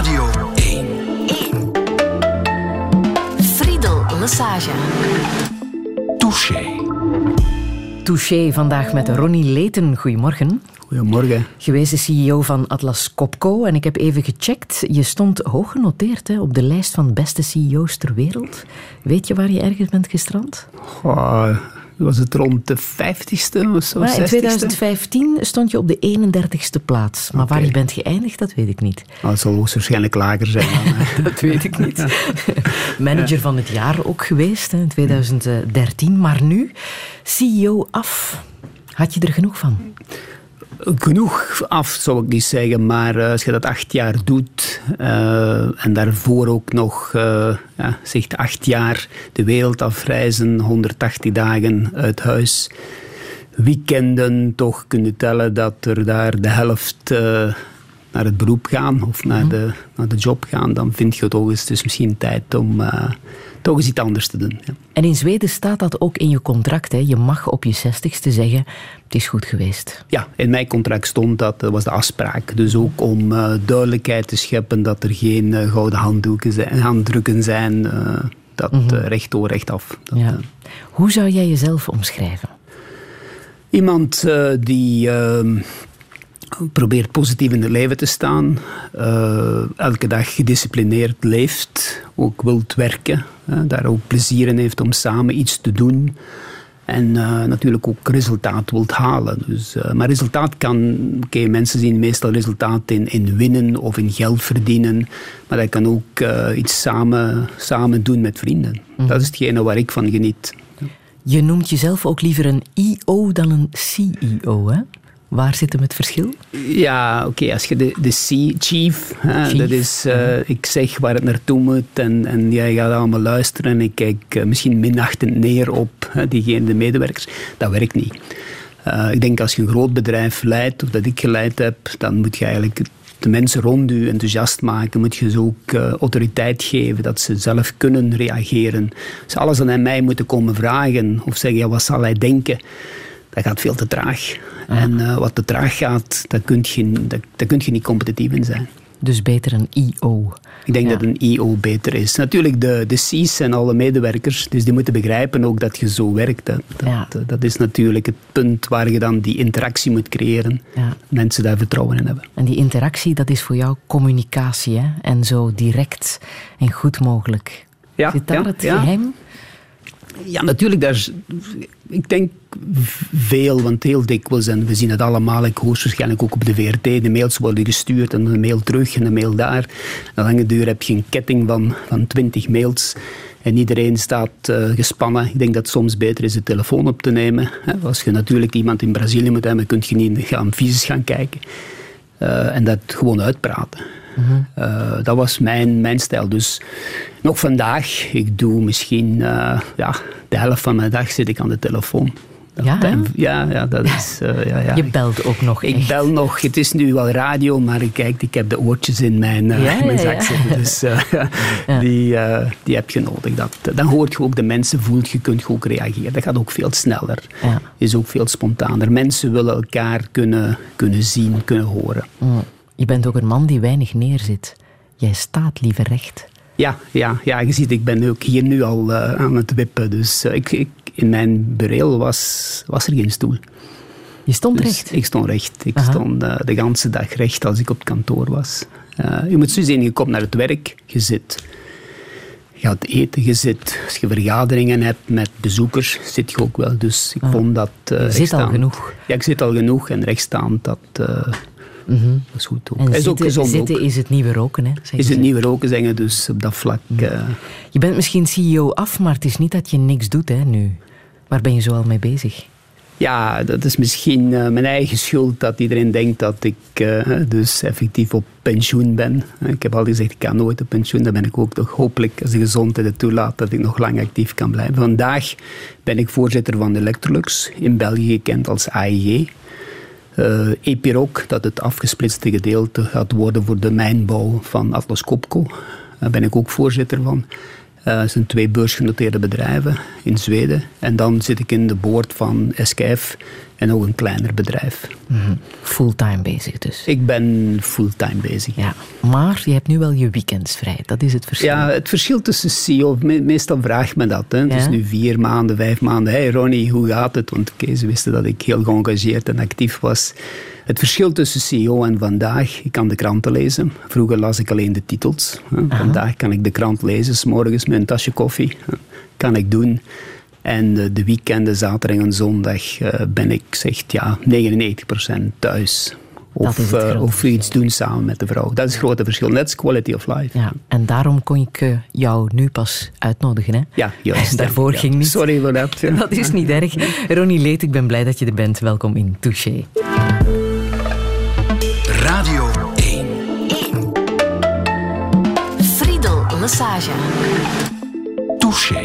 Radio 1. 1. Friedel Lassage. Touché. Touché vandaag met Ronnie Leten. Goedemorgen. Goedemorgen. Gewezen CEO van Atlas Copco. En ik heb even gecheckt. Je stond hoog genoteerd hè, op de lijst van beste CEO's ter wereld. Weet je waar je ergens bent gestrand? Oh, was het rond de 50ste of zo? In 60ste? 2015 stond je op de 31ste plaats. Maar waar je bent geëindigd, dat weet ik niet. Nou, het zal hoogstwaarschijnlijk lager zijn. Dan. Dat weet ik niet. Manager van het jaar ook geweest in 2013. Maar nu, CEO af. Had je er genoeg van? Genoeg af, zou ik niet zeggen. Maar eh, als je dat acht jaar doet eh, en daarvoor ook nog eh ja, zegt acht jaar de wereld afreizen, 180 dagen uit huis, weekenden toch kunnen tellen dat er daar de helft naar het beroep gaan of naar, de, naar de job gaan, dan vind je toch eens, is misschien tijd om eh, toch eens iets anders te doen. Ja. En in Zweden staat dat ook in je contract. Hè. Je mag op je zestigste zeggen, het is goed geweest. Ja, in mijn contract stond dat, dat was de afspraak. Dus ook om eh, duidelijkheid te scheppen dat er geen eh, gouden handdoeken zijn, handdrukken zijn. dat eh, recht door, recht af. Dat, Ja. Hoe zou jij jezelf omschrijven? iemand die probeert positief in het leven te staan, eh, elke dag gedisciplineerd leeft, ook wilt werken, hè, daar ook plezier in heeft om samen iets te doen. En eh, natuurlijk ook resultaat wilt halen. Dus, eh, maar resultaat kan, oké, mensen zien meestal resultaat in, in winnen of in geld verdienen. Maar dat kan ook iets samen, samen doen met vrienden. Dat is hetgene waar ik van geniet. Je noemt jezelf ook liever een IO dan een CEO. Hè? Waar zit hem het verschil? Ja, oké, als je de, de C, chief, hè, Chief, dat is, eh, ik zeg waar het naartoe moet en, en jij gaat allemaal luisteren en ik kijk eh, misschien minachtend neer op hè, diegene, de medewerkers. Dat werkt niet. Eh, ik denk als je een groot bedrijf leidt, of dat ik geleid heb, dan moet je eigenlijk de mensen rond je enthousiast maken, moet je ze ook autoriteit geven, dat ze zelf kunnen reageren. Als alles aan mij moeten komen vragen of zeggen, ja, wat zal hij denken? Dat gaat veel te traag. En eh, wat te traag gaat, daar kun je, daar, daar kun je niet competitief in zijn. Dus beter een IO. Ik denk Ja. dat een IO beter is. Natuurlijk, de, de C's zijn alle medewerkers, dus die moeten begrijpen ook dat je zo werkt. hè. Dat, Ja. eh, dat is natuurlijk het punt waar je dan die interactie moet creëren. Ja. Mensen daar vertrouwen in hebben. En die interactie, dat is voor jou communicatie. Hè? En zo direct en goed mogelijk. Ja, Zit daar ja, het geheim? Ja, natuurlijk. Daar, ik denk veel, want heel dikwijls, en we zien het allemaal, ik hoor waarschijnlijk ook op de VRT, de mails worden gestuurd en een mail terug en een mail daar. En lange duur heb je een ketting van, van 20 mails. En iedereen staat eh, gespannen. Ik denk dat het soms beter is de telefoon op te nemen. Als je natuurlijk iemand in Brazilië moet hebben, kun je niet gaan visus gaan kijken. Eh, en dat gewoon uitpraten. Eh, dat was mijn, mijn stijl. Dus nog vandaag, ik doe misschien eh, ja, de helft van mijn dag zit ik aan de telefoon. Ja, ja, ja, dat is... eh, ja, ja. Je belt ook nog Ik bel nog. Het is nu wel radio, maar ik, kijk, ik heb de oortjes in mijn, Ja, ja, mijn zak zitten. Dus die, die heb je nodig. Dat, dan hoort je ook de mensen, voelt je, kunt je ook reageren. Dat gaat ook veel sneller. Is ook veel spontaner. Mensen willen elkaar kunnen, kunnen zien, kunnen horen. Mm. Je bent ook een man die weinig neerzit. Jij staat liever recht. Ja, ja, ja, je ziet, ik ben ook hier nu al eh, aan het wippen. Dus eh, ik, ik, in mijn bureel was, was er geen stoel. Je stond Dus recht. ik stond recht. Ik Aha. stond eh, de ganse dag recht als ik op het kantoor was. Je moet zo zien, je komt naar het werk, je zit. Je gaat eten, je zit. Als je vergaderingen hebt met bezoekers, zit je ook wel. Dus ik vond dat... Je zit al genoeg. Ja, ik zit al genoeg. En rechtstaand, dat, eh, dat is goed ook. Mhm. En is ook zitten, gezond zitten ook. is het nieuwe roken. Hè, Is het nieuwe roken zeggen, dus op dat vlak... eh, Je bent misschien CEO af, maar het is niet dat je niks doet hè, nu. Waar ben je zo al mee bezig? Ja, dat is misschien eh, mijn eigen schuld dat iedereen denkt dat ik eh, dus effectief op pensioen ben. Ik heb altijd gezegd, ik kan nooit op pensioen. Dan ben ik ook toch hopelijk, als de gezondheid het toelaat, dat ik nog lang actief kan blijven. Vandaag ben ik voorzitter van Electrolux, in België gekend als AIG. Eh Epiroc, dat het afgesplitste gedeelte gaat worden voor de mijnbouw van Atlas Copco. Daar ben ik ook voorzitter van. Eh, Het zijn twee beursgenoteerde bedrijven in Zweden. En dan zit ik in de board van SKF en nog een kleiner bedrijf. Mhm. Fulltime bezig dus. Ik ben fulltime bezig. Ja, maar je hebt nu wel je weekends vrij. Dat is het verschil. Ja, het verschil tussen CEO, meestal vraagt men dat. Hè. Het is Ja. nu vier maanden, vijf maanden. Hey Ronnie, hoe gaat het? Want oké, ze wisten dat ik heel geëngageerd en actief was. Het verschil tussen CEO en vandaag, ik kan de kranten lezen. Vroeger las ik alleen de titels. Hè. Vandaag kan ik de krant lezen, s morgens met een tasje koffie. Kan ik doen. En de, de weekenden, zaterdag en zondag, eh, ben ik zeg, ja, 99% thuis. Of, eh, of iets doen samen met de vrouw. Dat is het grote verschil. Net als quality of life. Ja, en daarom kon ik eh, jou nu pas uitnodigen. Hè? Ja, juist. Daarvoor Ja. ging niet. Sorry voor dat. ja. Dat is niet erg. Ronnie Leet, ik ben blij dat je er bent. Welkom in Touché. Radio 1. Friedel Lassage. Touché.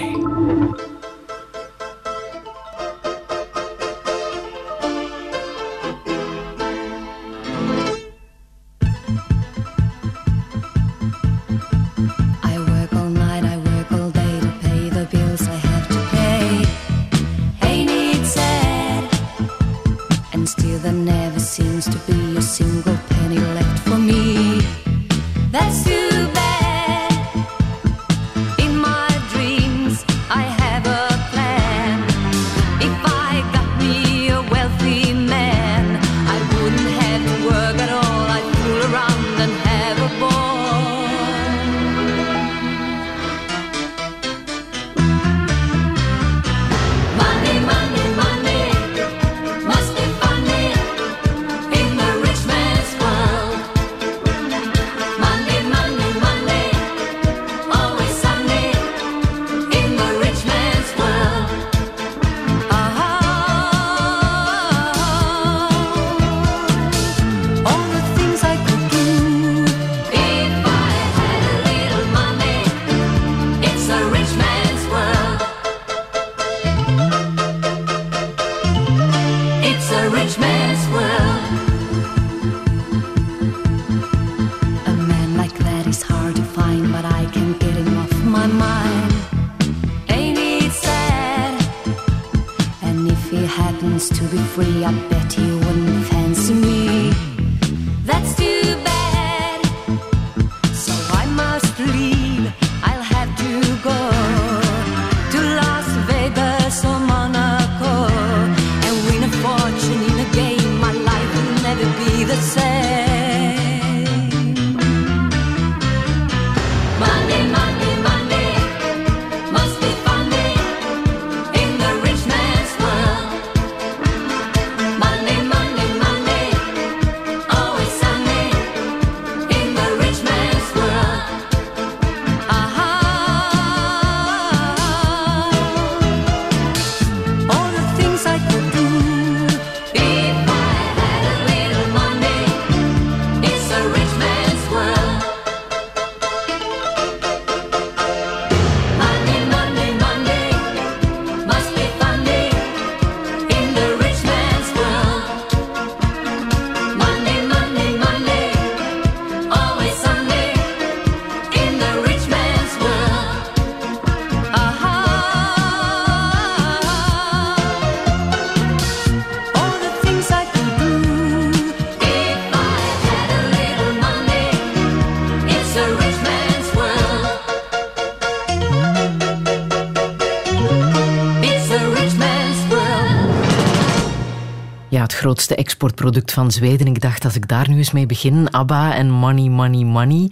Exportproduct van Zweden. Ik dacht, als ik daar nu eens mee begin. ABBA en Money, Money, Money.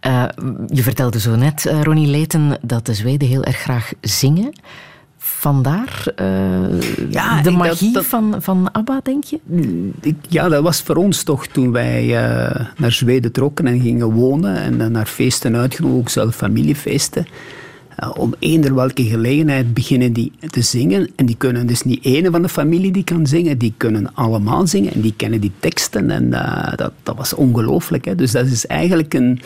Eh, je vertelde zo net, eh, Ronnie Leten, dat de Zweden heel erg graag zingen. Vandaar eh, Ja, de dat- magie dat- Van, van ABBA, denk je? Ik- Ja, dat was voor ons toch toen wij naar Zweden trokken en gingen wonen en naar feesten uitgenodigd, ook zelf familiefeesten. Om eender welke gelegenheid beginnen die te zingen. En die kunnen dus niet ene van de familie die kan zingen, die kunnen allemaal zingen en die kennen die teksten. En eh, dat, dat was ongelooflijk. Hè? Dus dat is eigenlijk een,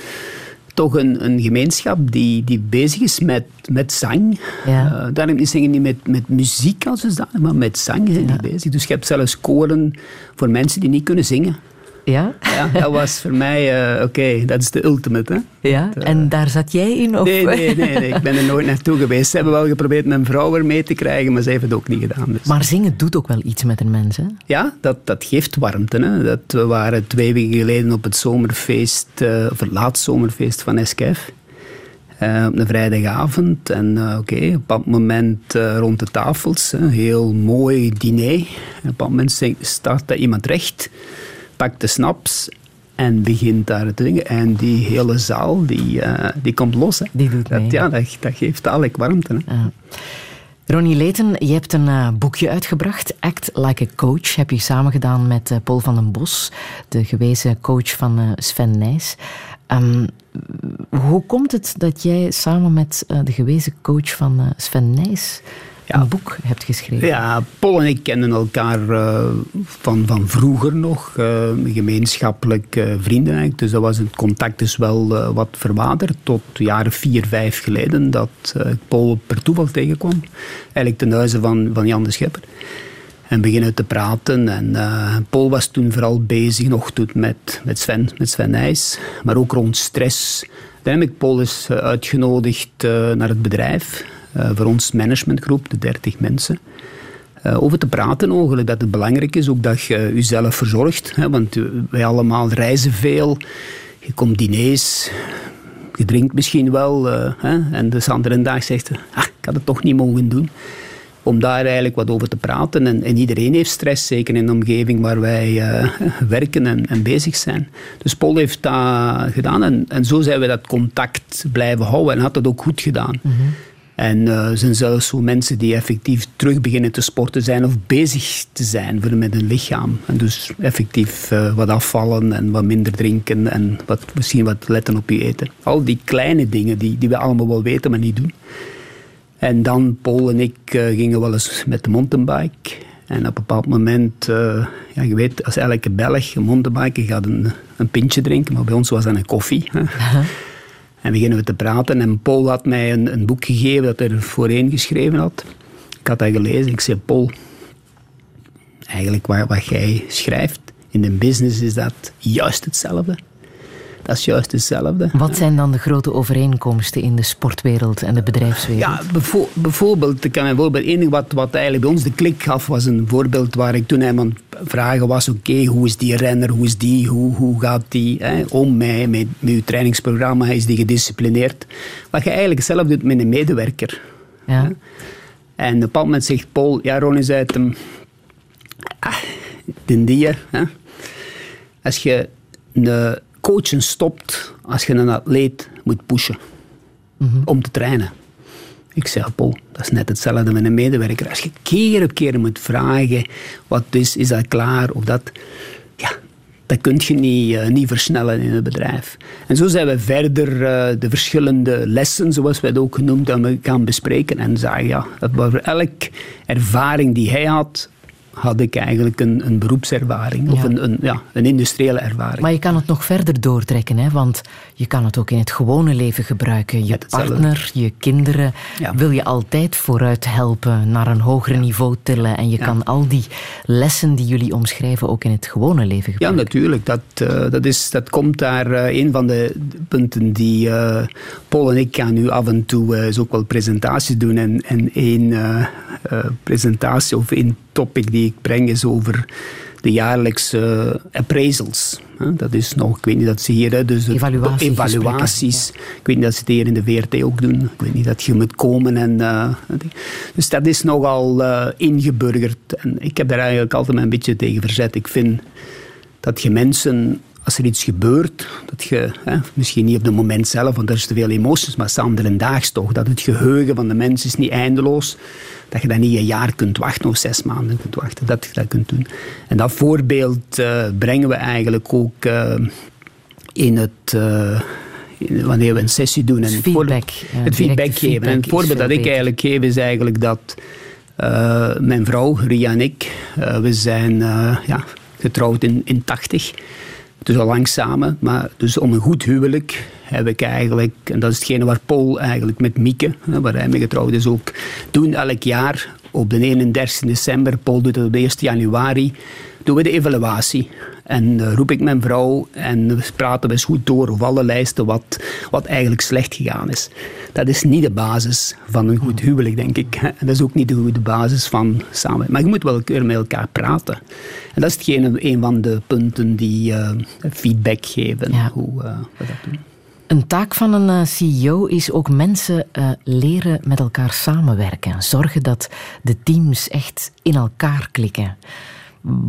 toch een, een gemeenschap die, die bezig is met, met zang. Ja. Eh, daarom zingen die met, met muziek als zodanig, maar met zang zijn die bezig. Dus je hebt zelfs koren voor mensen die niet kunnen zingen. Ja? Ja, dat was voor mij, uh, oké, dat is de ultimate. Hè? Ja, dat, en daar zat jij in? Of? Nee, nee, nee, nee, ik ben er nooit naartoe geweest. Ze hebben wel geprobeerd mijn vrouw er mee te krijgen, maar ze heeft het ook niet gedaan. Dus. Maar zingen doet ook wel iets met een mens, hè? Ja, dat, dat geeft warmte. Hè? Dat, we waren twee weken geleden op het zomerfeest, uh, of het laatzomerfeest van SKF. Uh, op een vrijdagavond. En uh, oké, okay, op dat moment uh, rond de tafels, een heel mooi diner. op dat moment staat iemand recht, pakt de snaps en begint daar te zingen. En die hele zaal, die, die komt los. Hè. Die doet mee. Dat, ja, dat, dat geeft dadelijk warmte. Hè. Ja. Ronnie Leten, je hebt een boekje uitgebracht, Act Like a Coach. Heb je samen gedaan met Paul van den Bos, de gewezen coach van Sven Nijs. Um, hoe komt het dat jij samen met de gewezen coach van Sven Nijs ja. een boek hebt geschreven? Ja, Paul en ik kennen elkaar uh, van, van vroeger nog. gemeenschappelijk vrienden eigenlijk. Dus dat was het contact is wel wat verwaterd. Tot jaren vier, vijf geleden dat ik Paul per toeval tegenkwam. Eigenlijk ten huize van, van Jan de Schepper en beginnen te praten. En Paul was toen vooral bezig nog toen met, met, Sven, met Sven Nijs, maar ook rond stress. Uiteindelijk Paul is uh, uitgenodigd naar het bedrijf, voor ons managementgroep, de 30 mensen. over te praten eigenlijk, dat het belangrijk is ook dat je jezelf verzorgt. Hè, want wij allemaal reizen veel, je komt diners, je drinkt misschien wel. hè, en de andere dag zegt, ah, ik had het toch niet mogen doen om daar eigenlijk wat over te praten. En, en iedereen heeft stress, zeker in de omgeving waar wij uh, werken en, bezig zijn. Dus Paul heeft dat gedaan en, en zo zijn we dat contact blijven houden en had dat ook goed gedaan. -hmm. En uh, zijn zelfs zo mensen die effectief terug beginnen te sporten zijn of bezig te zijn met hun lichaam. En dus effectief uh, wat afvallen en wat minder drinken en wat, misschien wat letten op je eten. Al die kleine dingen die, die we allemaal wel weten, maar niet doen. En dan, Paul en ik uh, gingen wel eens met de mountainbike. En op een bepaald moment, ja, je weet, als elke Belg een mountainbike gaat een, een pintje drinken, maar bij ons was dat een koffie. En beginnen we te praten. En Paul had mij een, een boek gegeven dat hij er voorheen geschreven had. Ik had dat gelezen. Ik zei, Paul, eigenlijk wat, wat jij schrijft in de business is dat juist hetzelfde dat is juist hetzelfde. Wat zijn dan de grote overeenkomsten in de sportwereld en de bedrijfswereld? Ja, bijvoorbeeld, ik kan een voorbeeld, wat, wat eigenlijk bij ons de klik gaf, was een voorbeeld waar ik toen aan vragen was, oké, hoe is die renner, hoe is die, hoe, hoe gaat die hè, om mij, met, met uw trainingsprogramma, is die gedisciplineerd? Wat je eigenlijk zelf doet met een medewerker. Ja. Hè? En op een bepaald moment zegt Paul, ja, Ronnie zei het hem, ah, den die, hè? als je een coachen stopt als je een atleet moet pushen mm om te trainen. Ik zeg, Paul, dat is net hetzelfde met een medewerker. Als je keer op keer moet vragen, wat is, is dat klaar of dat... Ja, dat kun je niet, uh, niet versnellen in het bedrijf. En zo zijn we verder uh, de verschillende lessen, zoals wij het ook genoemd hebben, gaan bespreken. En zeggen, ja, dat voor elke ervaring die hij had, had ik eigenlijk een, een beroepservaring of een, een, ja, een industriële ervaring. Maar je kan het nog verder doortrekken, hè? want je kan het ook in het gewone leven gebruiken. Je partner, je kinderen wil je altijd vooruit helpen, naar een hoger niveau tillen. En je kan al die lessen die jullie omschrijven ook in het gewone leven gebruiken. Ja, natuurlijk. Dat, uh, dat, is, dat komt daar uh, een van de punten die uh, Paul en ik gaan nu af en toe ook wel presentaties doen. En, en één presentatie of één topic die ik breng is over de jaarlijkse appraisals. Dat is nog, ik weet niet dat ze hier, dus evaluaties. evaluaties. Ik weet niet dat ze het hier in de VRT ook doen. Ik weet niet dat je moet komen. En, uh, dus dat is nogal uh, ingeburgerd. En ik heb daar eigenlijk altijd een beetje tegen verzet. Ik vind dat je mensen als er iets gebeurt, dat je, hè, misschien niet op het moment zelf, want er is te veel emoties, maar samen daags toch, dat het geheugen van de mens is niet eindeloos, dat je dat niet een jaar kunt wachten of zes maanden kunt wachten, dat je dat kunt doen. En dat voorbeeld uh, brengen we eigenlijk ook uh, in het... Uh, wanneer we een sessie doen. En feedback. het feedback geven. en het voorbeeld dat ik eigenlijk geef is eigenlijk dat mijn vrouw, Ria en ik, we zijn ja, getrouwd in, in 80 dus al lang samen. Maar dus om een goed huwelijk heb ik eigenlijk, en dat is hetgene waar Paul eigenlijk met Mieke, waar hij mee getrouwd is, ook doen elk jaar op de 31 december. Paul doet het op de 1 januari. Doen we de evaluatie. En uh, roep ik mijn vrouw en we praten we eens goed door op alle lijsten wat, wat eigenlijk slecht gegaan is. Dat is niet de basis van een goed huwelijk, denk ik. En dat is ook niet de goede basis van samen. Maar je moet wel keer met elkaar praten. En dat is hetgene, een van de punten die uh, feedback geven, Ja. hoe uh, we dat doen. Een taak van een eh, CEO is ook mensen eh, leren met elkaar samenwerken. Zorgen dat de teams echt in elkaar klikken.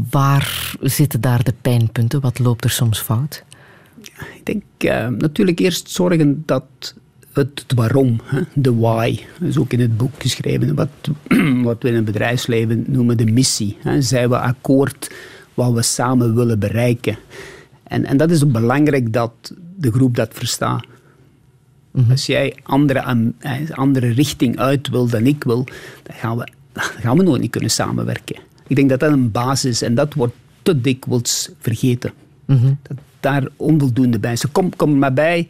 Waar zitten daar de pijnpunten? Wat loopt er soms fout? Ik denk uh, natuurlijk eerst zorgen dat het, waarom, hè, de why, is ook in het boek geschreven. Wat, wat we in het bedrijfsleven noemen de missie. Hè. Zijn we akkoord wat we samen willen bereiken? En, en dat is ook belangrijk dat de groep dat verstaat. Mm-hmm. Als jij andere, een andere richting uit wil dan ik wil, dan gaan, we, dan gaan we nooit niet kunnen samenwerken. Ik denk dat dat een basis is en dat wordt te dikwijls vergeten. Mm-hmm. Dat daar onvoldoende bij is. Kom, kom maar bij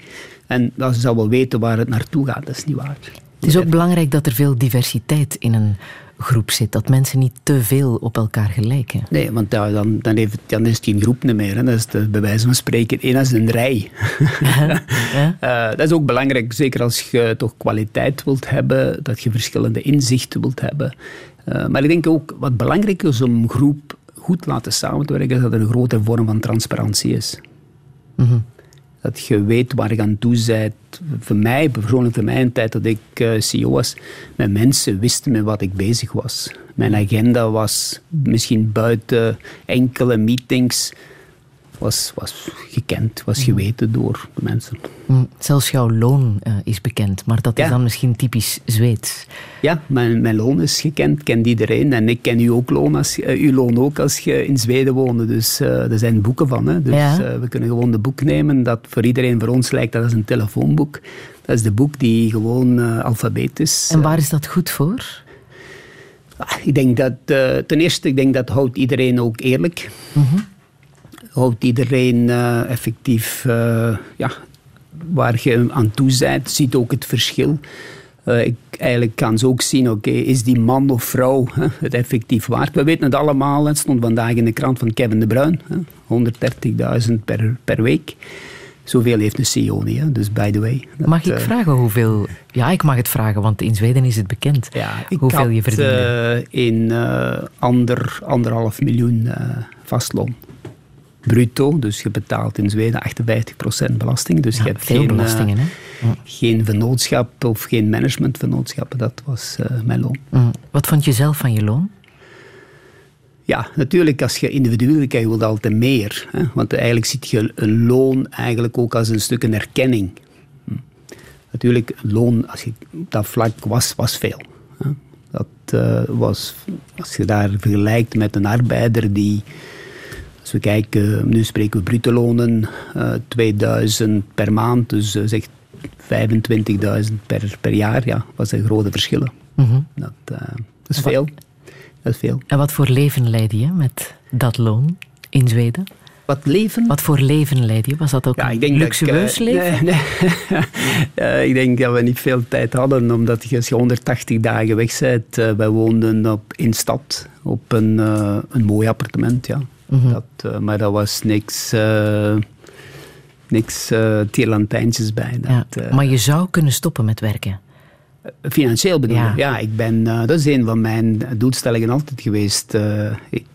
en dan zal wel weten waar het naartoe gaat. Dat is niet waar. Het is ook belangrijk dat er veel diversiteit in een groep zit. Dat mensen niet te veel op elkaar gelijken. Nee, want ja, dan, dan, heeft, dan is het geen groep meer. Hè. Dat is de, bij wijze van spreken één als een rij. Ja. uh, dat is ook belangrijk, zeker als je toch kwaliteit wilt hebben, dat je verschillende inzichten wilt hebben. Uh, maar ik denk ook wat belangrijk is om een groep goed te laten samenwerken, is dat er een grote vorm van transparantie is. Mm-hmm. Dat je weet waar je aan toe bent. Voor mij, persoonlijk voor mij, in de tijd dat ik uh, CEO was, mijn mensen wisten met wat ik bezig was. Mijn agenda was misschien buiten enkele meetings, was, was gekend, was geweten door de mensen. Zelfs jouw loon uh, is bekend, maar dat ja. is dan misschien typisch Zweeds. Ja, mijn, mijn loon is gekend, kent iedereen. En ik ken u ook loon als, uh, uw loon ook als je in Zweden woonde. Dus uh, er zijn boeken van. Hè. Dus ja. we kunnen gewoon de boek nemen dat voor iedereen, voor ons lijkt dat als een telefoonboek. Dat is de boek die gewoon alfabet is. En waar is dat goed voor? Ah, Ik denk dat, ten eerste, ik denk dat houdt iedereen ook eerlijk. Mm-hmm houdt iedereen uh, effectief uh, ja, waar je aan toe bent, ziet ook het verschil. Uh, ik eigenlijk kan ze ook zien, oké, okay, is die man of vrouw hè, het effectief waard? We weten het allemaal, het stond vandaag in de krant van Kevin de Bruin, 130.000 per, per week. Zoveel heeft een CEO niet, hè? dus by the way. Dat, mag ik vragen hoeveel... Ja, ik mag het vragen, want in Zweden is het bekend. Ja, hoeveel had, je verdient. Uh, in ander, anderhalf miljoen vastloon bruto. Dus je betaalt in Zweden 58% belasting. Dus ja, je hebt veel geen, belastingen, hè? Ja. geen vennootschap of geen managementvennootschappen. Dat was uh, mijn loon. Mm. Wat vond je zelf van je loon? Ja, natuurlijk, als je individueel kijkt, wil je altijd meer. Hè? Want eigenlijk ziet je een loon eigenlijk ook als een stuk een erkenning. Hm. Natuurlijk, loon, als je op dat vlak was, was veel. Hè? Dat uh, was, als je daar vergelijkt met een arbeider die als we kijken, nu spreken we bruto lonen, uh, 2000 per maand, dus uh, zeg 25.000 per, per jaar, ja, was een grote verschillen. Mm-hmm. Dat, uh, dat, is veel. dat is veel. En wat voor leven leid je met dat loon in Zweden? Wat leven? Wat voor leven leid je? Was dat ook ja, een ik denk luxueus dat ik, leven? Nee, nee. ik denk dat we niet veel tijd hadden, omdat je 180 dagen weg bent, wij woonden op, in stad op een, een mooi appartement, ja. Mm-hmm. Dat, uh, maar dat was niks, uh, niks uh, tierlantijntjes bij. Dat, ja, maar je zou kunnen stoppen met werken? Financieel bedoel ja. ja, ik ben, dat is een van mijn doelstellingen altijd geweest. ik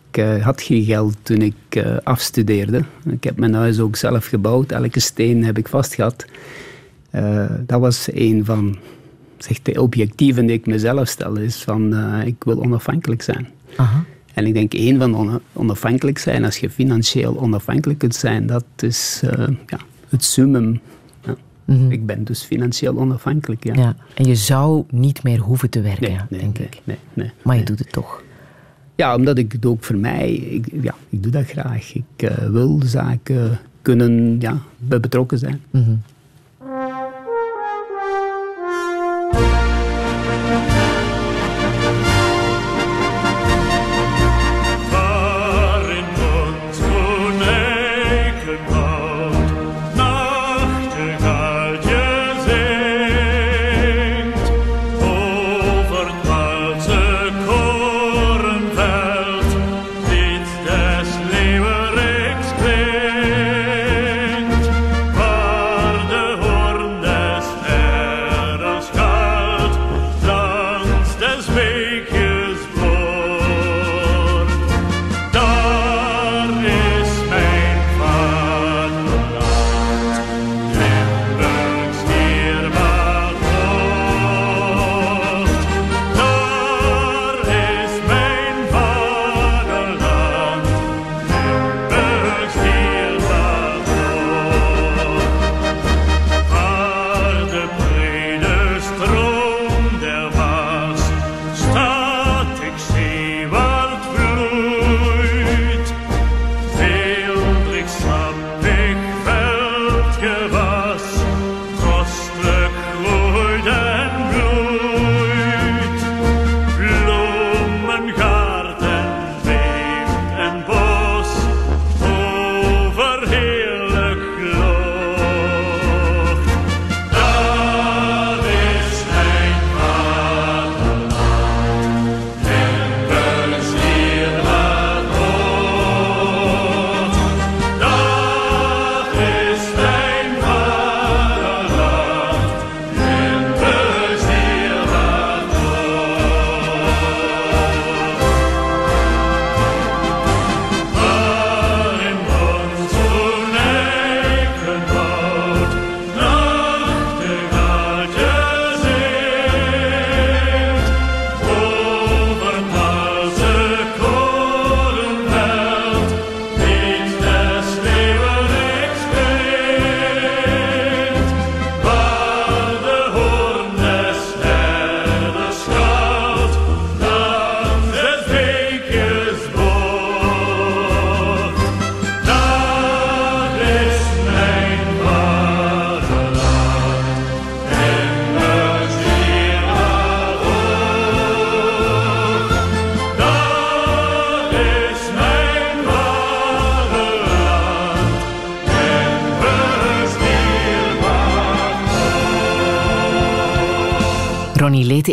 had geen geld toen ik afstudeerde. Ik heb mijn huis ook zelf gebouwd. Elke steen heb ik vastgehad. dat was een van zeg, de objectieven die ik mezelf stel. Is van, ik wil onafhankelijk zijn. Aha. En ik denk, één van on onafhankelijk zijn, als je financieel onafhankelijk kunt zijn, dat is uh, ja, het summum. Ja. Mm-hmm. Ik ben dus financieel onafhankelijk, ja. ja. En je zou niet meer hoeven te werken, nee, nee, denk nee, ik. Nee, nee, maar je doet het toch. Ja, omdat ik het ook voor mij, ik, ja, ik doe dat graag. Ik uh, wil zaken kunnen ja, bij betrokken zijn. Korenveld,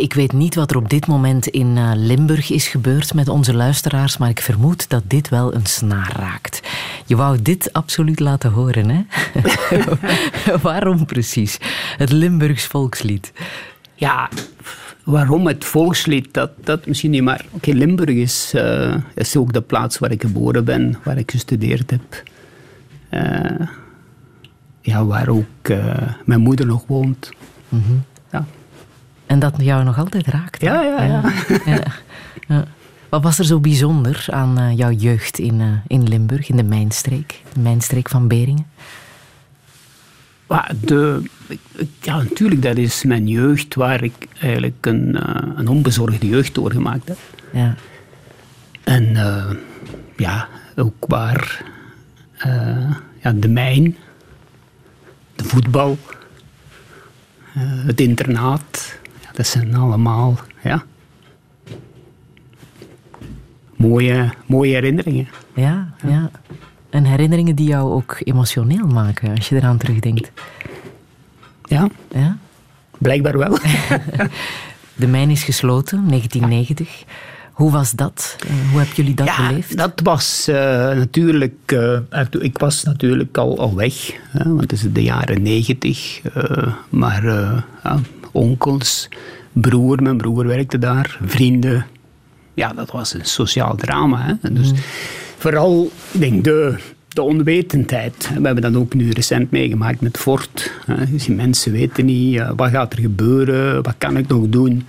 ik weet niet wat er op dit moment in uh, Limburg is gebeurd met onze luisteraars, maar ik vermoed dat dit wel een snaar raakt. Je wou dit absoluut laten horen, hè? Waarom precies? Het Limburgs volkslied. Ja, waarom het volkslied, dat, dat misschien niet, maar oké, Limburg is, uh, is ook de plaats waar ik geboren ben, waar ik gestudeerd heb. Uh, ja, waar ook uh, mijn moeder nog woont. Mm -hmm. En dat jou nog altijd raakt. Ja, ja, ja. ja. ja. Wat was er zo bijzonder aan uh, jouw jeugd in, uh, in Limburg, in de mijnstreek, de mijnstreek van Beringen? De, ja, natuurlijk, dat is mijn jeugd waar ik eigenlijk een, uh, een onbezorgde jeugd doorgemaakt heb. Ja. En ja, ook waar ja, de mijn, de voetbal, het internaat, dat zijn allemaal ja, mooie, mooie herinneringen. Ja, ja, ja. En herinneringen die jou ook emotioneel maken als je eraan terugdenkt. Ja, ja? blijkbaar wel. De mijn is gesloten, 1990. Hoe was dat? Hoe hebben jullie dat ja, beleefd? Dat was uh, natuurlijk. Uh, ik was natuurlijk al, al weg, hè, want het is de jaren negentig. Uh, maar ja, onkels, broer, mijn broer werkte daar, vrienden. Ja, dat was een sociaal drama. Hè. En dus Mm. vooral, ik denk, de, de onwetendheid. We hebben dat ook nu recent meegemaakt met Fort. Hè. Dus die mensen weten niet wat gaat er gebeuren, wat kan ik nog doen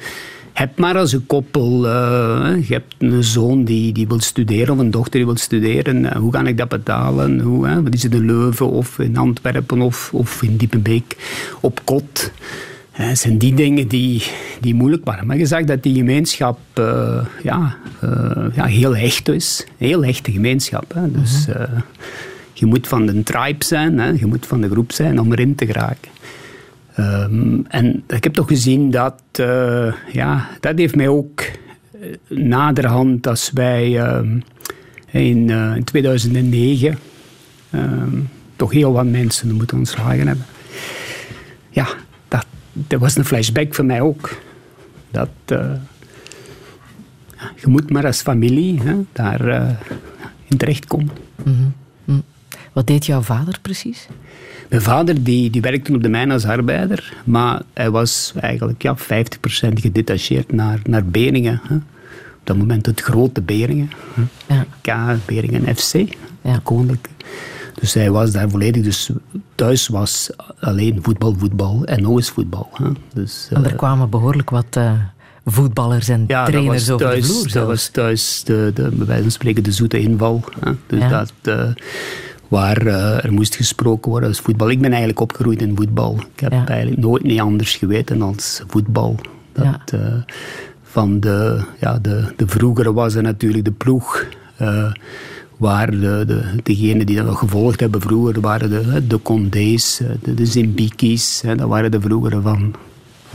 heb maar als een koppel, uh, je hebt een zoon die, die wil studeren of een dochter die wil studeren. Uh, hoe kan ik dat betalen? Hoe? Wat is het in Leuven of in Antwerpen of, of in Diepenbeek op kot? Uh, zijn die dingen die, die moeilijk waren. Maar je zag dat die gemeenschap ja, ja, heel hecht is. Een heel hechte gemeenschap. Hè? Dus je moet van de tribe zijn, hè? je moet van de groep zijn om erin te geraken. Um, en ik heb toch gezien dat, ja, dat heeft mij ook naderhand als wij um, in, in, 2009 um, toch heel wat mensen moeten ontslagen hebben. Ja, dat, was een flashback voor mij ook. Dat uh, je moet maar als familie hè, daar in terechtkomen. Mm -hmm. mm. Wat deed jouw vader precies? Mijn vader die, die werkte op de mijn als arbeider, maar hij was eigenlijk ja, 50% gedetacheerd naar, naar Beringen. Hè. Op dat moment het grote Beringen. Hè. Ja. K Beringen FC, ja. koninklijke. Dus hij was daar volledig. Dus thuis was alleen voetbal, voetbal en nog eens voetbal. Hè. Dus, en er uh, kwamen behoorlijk wat uh, voetballers en ja, trainers over thuis, de vloer. Dat was thuis, de, de, bij wijze van spreken, de zoete inval. Hè. Dus ja. dat... Uh, waar uh, er moest gesproken worden als voetbal. Ik ben eigenlijk opgegroeid in voetbal. Ik heb ja. eigenlijk nooit niet anders geweten als voetbal. Dat, ja. uh, van de, ja, de, de vroegere was er natuurlijk de ploeg. Uh, waar de, de, degenen die dat gevolgd hebben vroeger waren de, de Condés, de, de Zimbikis. Dat waren de vroegere van,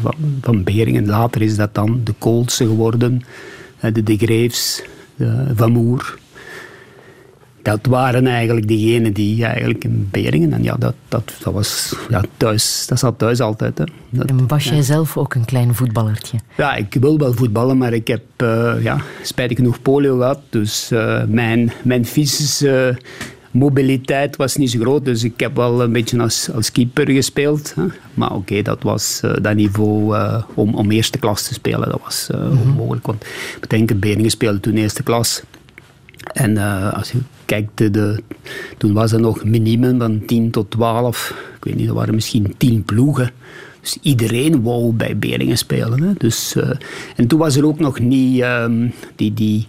van, van Beringen. Later is dat dan de Koolse geworden, de De Greefs, de Van Moer dat waren eigenlijk degenen die eigenlijk in Beringen, en ja, dat, dat, dat was ja, thuis, dat zat thuis altijd. Hè. Dat, en was jij zelf ook een klein voetballertje? Ja, ik wil wel voetballen, maar ik heb uh, ja, spijtig genoeg polio gehad, dus uh, mijn, mijn fysische mobiliteit was niet zo groot, dus ik heb wel een beetje als, als keeper gespeeld. Hè. Maar oké, okay, dat was uh, dat niveau om, om eerste klas te spelen, dat was mm -hmm. onmogelijk. Want ik denk, Beringen speelde toen eerste klas. En uh, als je kijkt, de, de, toen was er nog minimum van 10 tot 12. Ik weet niet, er waren misschien 10 ploegen. Dus iedereen wou bij Beringen spelen. Hè. Dus, uh, en toen was er ook nog niet um, die, die,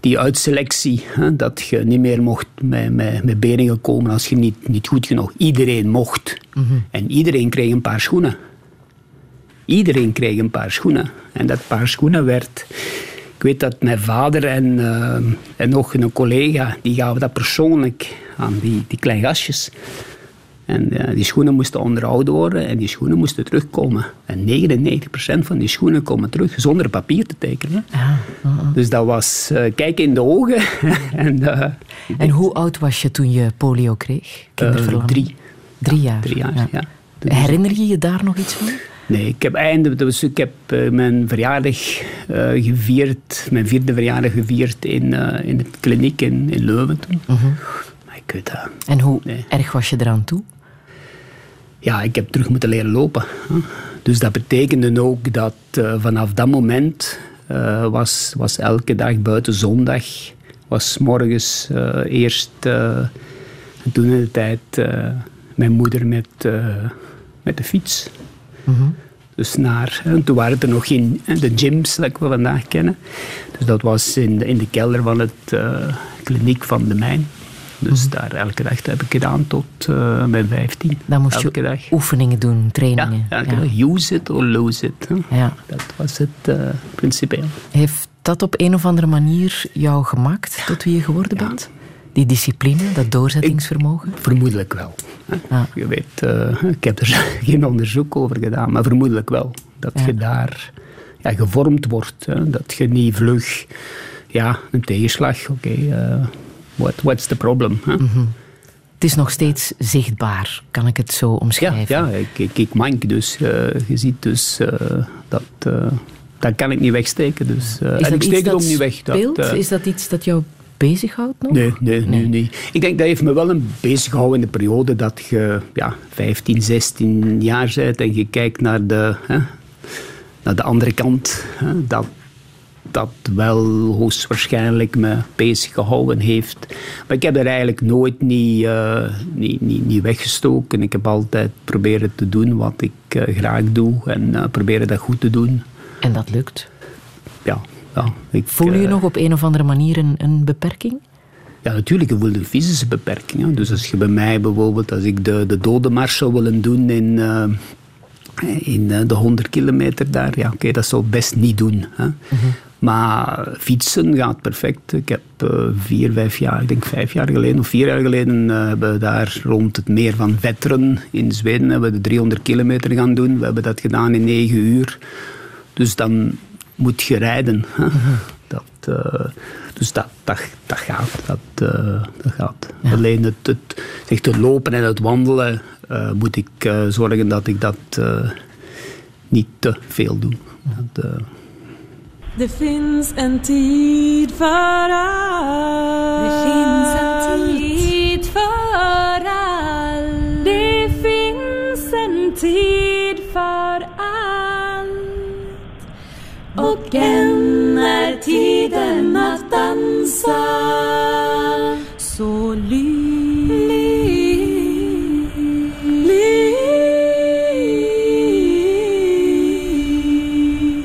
die uitselectie. Hè, dat je niet meer mocht met, met, met Beringen komen als je niet, niet goed genoeg. Iedereen mocht. Mm -hmm. En iedereen kreeg een paar schoenen. Iedereen kreeg een paar schoenen. En dat paar schoenen werd... Ik weet dat mijn vader en, uh, en nog een collega, die gaven dat persoonlijk aan die, die kleine gastjes. En uh, die schoenen moesten onderhouden worden en die schoenen moesten terugkomen. En 99% van die schoenen komen terug zonder papier te tekenen. Ah, ah, ah. Dus dat was uh, kijken in de ogen. en, en hoe oud was je toen je polio kreeg? drie. Drie jaar. Drie jaar, ja. ja. Herinner je je daar nog iets van? Nee, ik heb, einde, dus ik heb uh, mijn verjaardag uh, gevierd, mijn vierde verjaardag gevierd in, uh, in de kliniek in, in Leuven toen. Mhm. Maar ik weet dat. En hoe Nee. erg was je eraan toe? Ja, ik heb terug moeten leren lopen. hè. Dus dat betekende ook dat eh, vanaf dat moment eh, was, was elke dag buiten zondag, was morgens eh, eerst, eh, en toen in de tijd, eh, mijn moeder met, eh, met de fiets. Dus naar, en toen waren er nog geen de gyms, dat we vandaag kennen. Dus dat was in de, in de kelder van het eh, kliniek van de mijn. Dus daar elke dag heb ik gedaan tot eh, mijn 15. Dan moest elke je dag. oefeningen doen, Ja, trainingen. elke dag. Use it or lose it. hè. Ja. Dat was het eh principieel. Heeft dat op een of andere manier jou gemaakt tot wie je geworden Ja. bent? Die discipline, dat doorzettingsvermogen? Vermoedelijk wel. Je weet, eh, ik heb er geen onderzoek over gedaan, maar vermoedelijk wel. Dat Ja. je daar ja, gevormd wordt. Hè. Dat je niet vlug, ja, een tegenslag, oké, eh, what, what's the problem? Hè? Mhm. Het is nog steeds zichtbaar, kan ik het zo omschrijven? ja ik, ik, ik mank dus. eh, je ziet dus dat... dat kan ik niet wegsteken. Dus, en ik steek het ook niet weg. Dat, Is dat iets dat jou bezighoudt nog? Nee, nee, Nee. nee. Ik denk dat heeft me wel een bezig gehouden in de periode dat je ja, 15, 16 jaar bent en je kijkt naar de, hè, naar de andere kant. Hè, dat dat wel hoogstwaarschijnlijk me bezig gehouden heeft. Maar ik heb er eigenlijk nooit niet, eh, niet, niet, niet weggestoken. Ik heb altijd proberen te doen wat ik eh, graag doe en eh, proberen dat goed te doen. En dat lukt. Ja, ja, ik, Voel je eh, nog op een of andere manier een, een beperking? Ja, natuurlijk, je voelt een fysische beperking. hè. Dus als je bij mij bijvoorbeeld, als ik de, de dodenmars zou willen doen in, eh, in eh, de 100 kilometer daar, ja, oké, dat zou ik best niet doen. Hè. Maar fietsen gaat perfect. Ik heb eh, vier, vijf jaar, ik denk vijf jaar geleden of vier jaar geleden, hebben we daar rond het meer van Vetteren in Zweden hebben we de 300 kilometer gaan doen. We hebben dat gedaan in negen uur. Dus dan moet je rijden. Hè. Dat, eh, dus dat, dat, dat gaat. Dat, eh, dat gaat. Alleen het, het, zeg, het lopen en het wandelen eh, moet ik zorgen dat ik dat eh, niet te veel doe. Dat, Det finns en tid för allt. Och än är tiden att dansa. Så lys.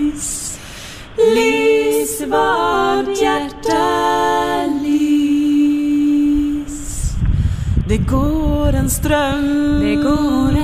Lys. Lys vart hjärta lys. Det går en ström. Det går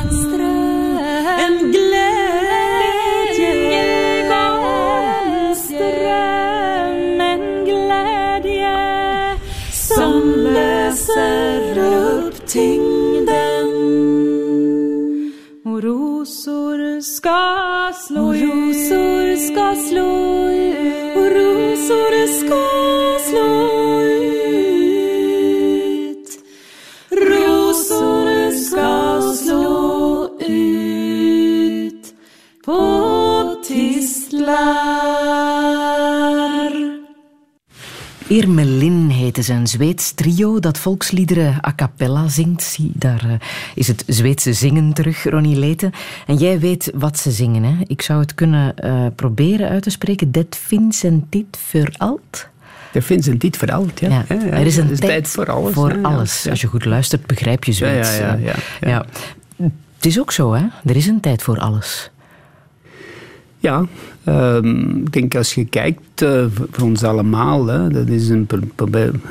Ze, een Zweeds trio dat volksliederen a cappella zingt. Zie, daar eh, is het Zweedse zingen terug, Ronnie Leten. En jij weet wat ze zingen, hè? Ik zou het kunnen eh, proberen uit te spreken. Det finns en dit voor alt. Er vindt een tijd voor alles. Ja. Ja, er is een tijd, voor alles. Voor ja. alles. Ja. Als je goed luistert, begrijp je Zweeds. Ja, ja, ja, ja, ja. Het is ook zo, hè? Er is een tijd voor alles. Ja, ehm, ik denk als je kijkt eh, voor ons allemaal, hè, dat is een,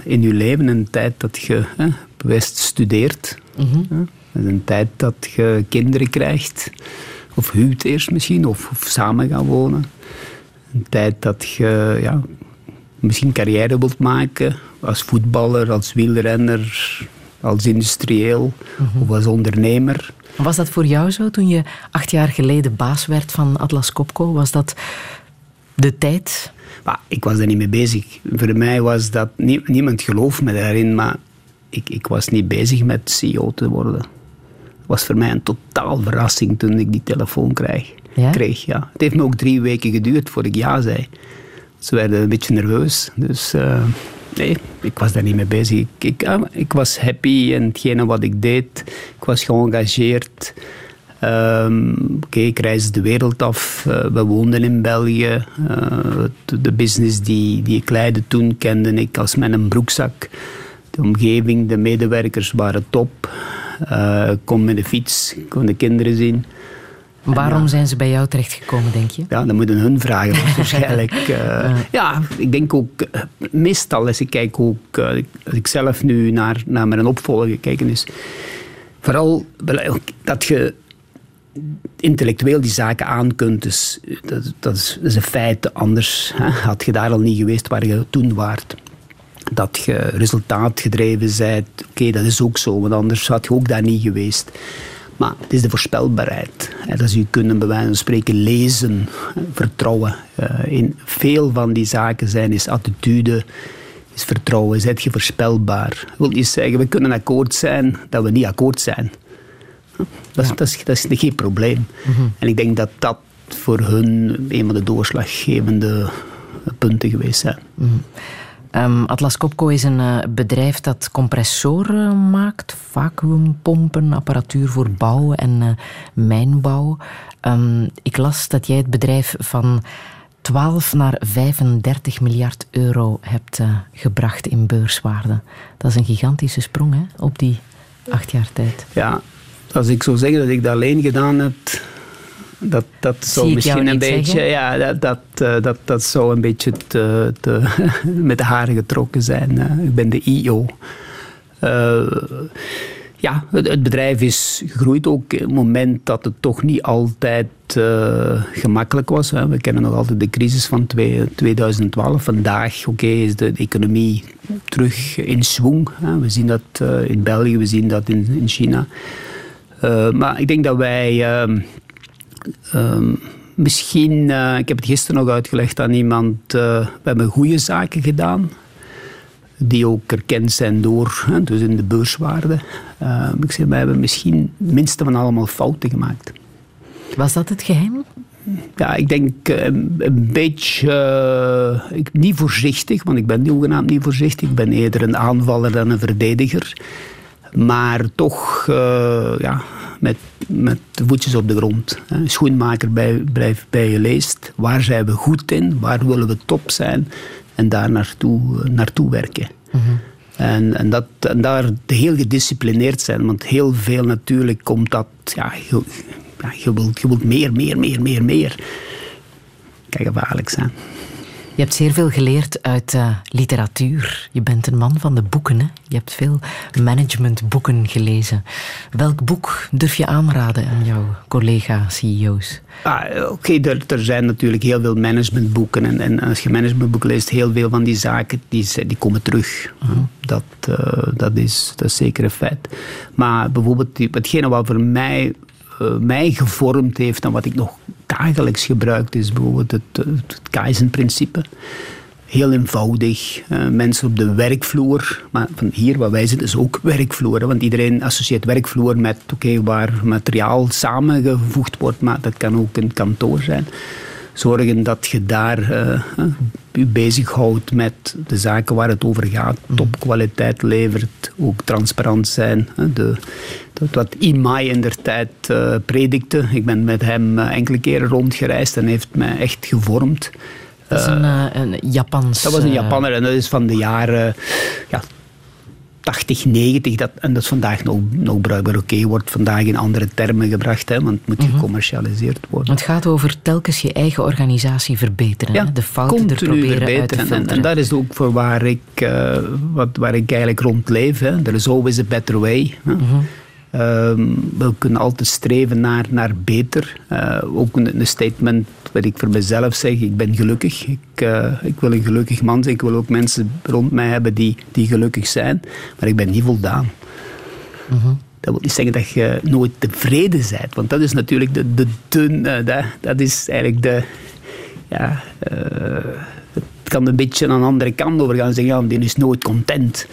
in je leven een tijd dat je hè, bewust studeert. Hè. Dat is een tijd dat je kinderen krijgt, of huwt eerst misschien, of, of samen gaat wonen. Een tijd dat je ja, misschien carrière wilt maken, als voetballer, als wielrenner, als industrieel of als ondernemer. Was dat voor jou zo toen je acht jaar geleden baas werd van Atlas Copco? Was dat de tijd? Maar ik was daar niet mee bezig. Voor mij was dat... nie- niemand gelooft me daarin, maar ik, ik was niet bezig met CEO te worden. was voor mij een totaal verrassing toen ik die telefoon kreeg. Ja? kreeg ja. Het heeft me ook drie weken geduurd voordat ik ja zei. Ze werden een beetje nerveus. Dus uh, nee, ik was daar niet mee bezig. Ik, uh, was happy in hetgene wat ik deed. Ik was geëngageerd. Um, okay, ik reisde de wereld af. Uh, we woonden in België. de, de, business die, die ik leidde toen kende ik als mijn broekzak. De omgeving, de medewerkers waren top. ik kon met de fiets, ik kon de kinderen zien. Waarom zijn ze bij jou terechtgekomen, denk je? Ja, dat moeten hun vragen waarschijnlijk. uh, ja, ik denk ook, uh, meestal als ik kijk ook, uh, als ik zelf nu naar, naar mijn opvolger kijk, is vooral dat je intellectueel die zaken aan kunt. Dus dat, dat, is, dat is een feit. Anders hè, had je daar al niet geweest waar je toen waart. Dat je resultaatgedreven bent, oké, okay, dat is ook zo, want anders had je ook daar niet geweest. Maar het is de voorspelbaarheid. Dat je kunnen bij wijze van spreken lezen, vertrouwen. In veel van die zaken zijn is attitude, is vertrouwen, zet je voorspelbaar. Dat wil niet zeggen, we kunnen akkoord zijn dat we niet akkoord zijn. Dat is, ja. dat is, dat is geen probleem. Mm -hmm. En ik denk dat dat voor hun een van de doorslaggevende punten geweest zijn. Mm -hmm. Um, Atlas Copco is een uh, bedrijf dat compressoren maakt, vacuümpompen, apparatuur voor bouw en uh, mijnbouw. Um, ik las dat jij het bedrijf van 12 naar 35 miljard euro hebt gebracht in beurswaarde. Dat is een gigantische sprong hè, op die acht jaar tijd. Ja, als ik zou zeggen dat ik dat alleen gedaan heb, dat, dat zou misschien een beetje, zeggen? ja, dat, dat, uh, dat, dat zou een beetje te, te met de haren getrokken zijn. Uh, ik ben de IO. Uh, ja, het, het, bedrijf is gegroeid ook in het moment dat het toch niet altijd gemakkelijk was. Hè. We kennen nog altijd de crisis van twee, 2012. Vandaag oké, okay, is de economie terug in. Hè. We zien dat in België, we zien dat in, in China. maar ik denk dat wij Um, misschien, uh, ik heb het gisteren nog uitgelegd aan iemand, uh, we hebben goede zaken gedaan. Die ook erkend zijn door, hè, dus in de beurswaarde. Uh, ik zeg, wij hebben misschien het minste van allemaal fouten gemaakt. Was dat het geheim? Ja, ik denk een, een beetje, ik, niet voorzichtig, want ik ben hoegenaamd niet voorzichtig. Ik ben eerder een aanvaller dan een verdediger. Maar toch, ja, met, met de voetjes op de grond. Schoenmaker bij, blijft bij je leest. Waar zijn we goed in? Waar willen we top zijn? En daar naartoe, naartoe werken. Mhm. En, en, dat, en daar heel gedisciplineerd zijn. Want heel veel natuurlijk komt dat... Ja, je, ja, je, wilt, je wilt meer, meer, meer, meer, meer. Kijk, gevaarlijk zijn. Je hebt zeer veel geleerd uit uh, literatuur. Je bent een man van de boeken. Hè? Je hebt veel managementboeken gelezen. Welk boek durf je aanraden aan jouw collega-CEO's? Ah, Oké, okay, er, er, zijn natuurlijk heel veel managementboeken. En, en, als je managementboeken leest, heel veel van die zaken die, die komen terug. Uh -huh. dat, uh, dat, is, dat is zeker een feit. Maar bijvoorbeeld, hetgene wat voor mij uh, mij gevormd heeft en wat ik nog dagelijks gebruik, is bijvoorbeeld het, het Kaizen-principe. Heel eenvoudig. Uh, mensen op de werkvloer. Maar van hier waar wij zitten is ook werkvloer. Want iedereen associeert werkvloer met waar materiaal samengevoegd wordt. Maar dat kan ook een kantoor zijn. Zorgen dat je daar uh, je bezighoudt met de zaken waar het over gaat. Topkwaliteit levert. Ook transparant zijn. De, wat Imai in der tijd uh, predikte. Ik ben met hem enkele keren rondgereisd en heeft mij echt gevormd. Dat is een, een Japans... Dat was een Japanner en dat is van de jaren ja, 80, 90. Dat, en dat is vandaag nog, nog bruikbaar. Oké, okay, wordt vandaag in andere termen gebracht, hè, want het moet Mhm. gecommercialiseerd worden. Het gaat over telkens je eigen organisatie verbeteren. Ja? De fouten er proberen uit te verbeteren. En, filteren. en dat is ook voor waar ik, uh, wat, waar ik eigenlijk rond leef. Hè. There is always a better way. Hè. Mhm. Um, we kunnen altijd streven naar, naar beter. Uh, ook een, een, statement wat ik voor mezelf zeg. Ik ben gelukkig. Ik, uh, ik wil een gelukkig man zijn. Ik wil ook mensen rond mij hebben die, die gelukkig zijn. Maar ik ben niet voldaan. -hmm. Dat wil niet zeggen dat je nooit tevreden bent. Want dat is natuurlijk de, de dun... Uh, dat, dat is eigenlijk de... Ja, het kan een beetje aan de andere kant over gaan. Zeggen, ja, die is nooit content.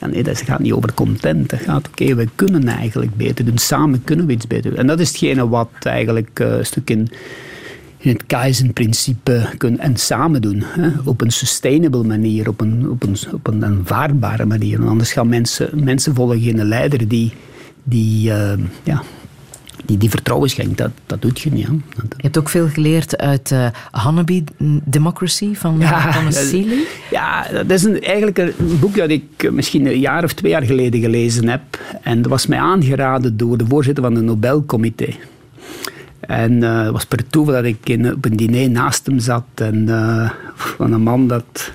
Ja, nee, dat gaat niet over content. Dat gaat, oké, we kunnen eigenlijk beter doen. Samen kunnen we iets beter doen. En dat is hetgene wat eigenlijk een stuk in, in het Kaizen-principe kunnen en samen doen. Hè? Op een sustainable manier, op een, op een, op een aanvaardbare manier. Want anders gaan mensen, mensen volgen geen leider die, die uh, ja, die, die vertrouwen schenkt, dat, dat doet je niet. Hè. Je hebt ook veel geleerd uit uh, Democracy van ja, Thomas. Ja, dat is een, eigenlijk een boek dat ik misschien een jaar of twee jaar geleden gelezen heb. En dat was mij aangeraden door de voorzitter van het Nobelcomité. En uh, het was per toeval dat ik op een diner naast hem zat. En uh, van een man dat...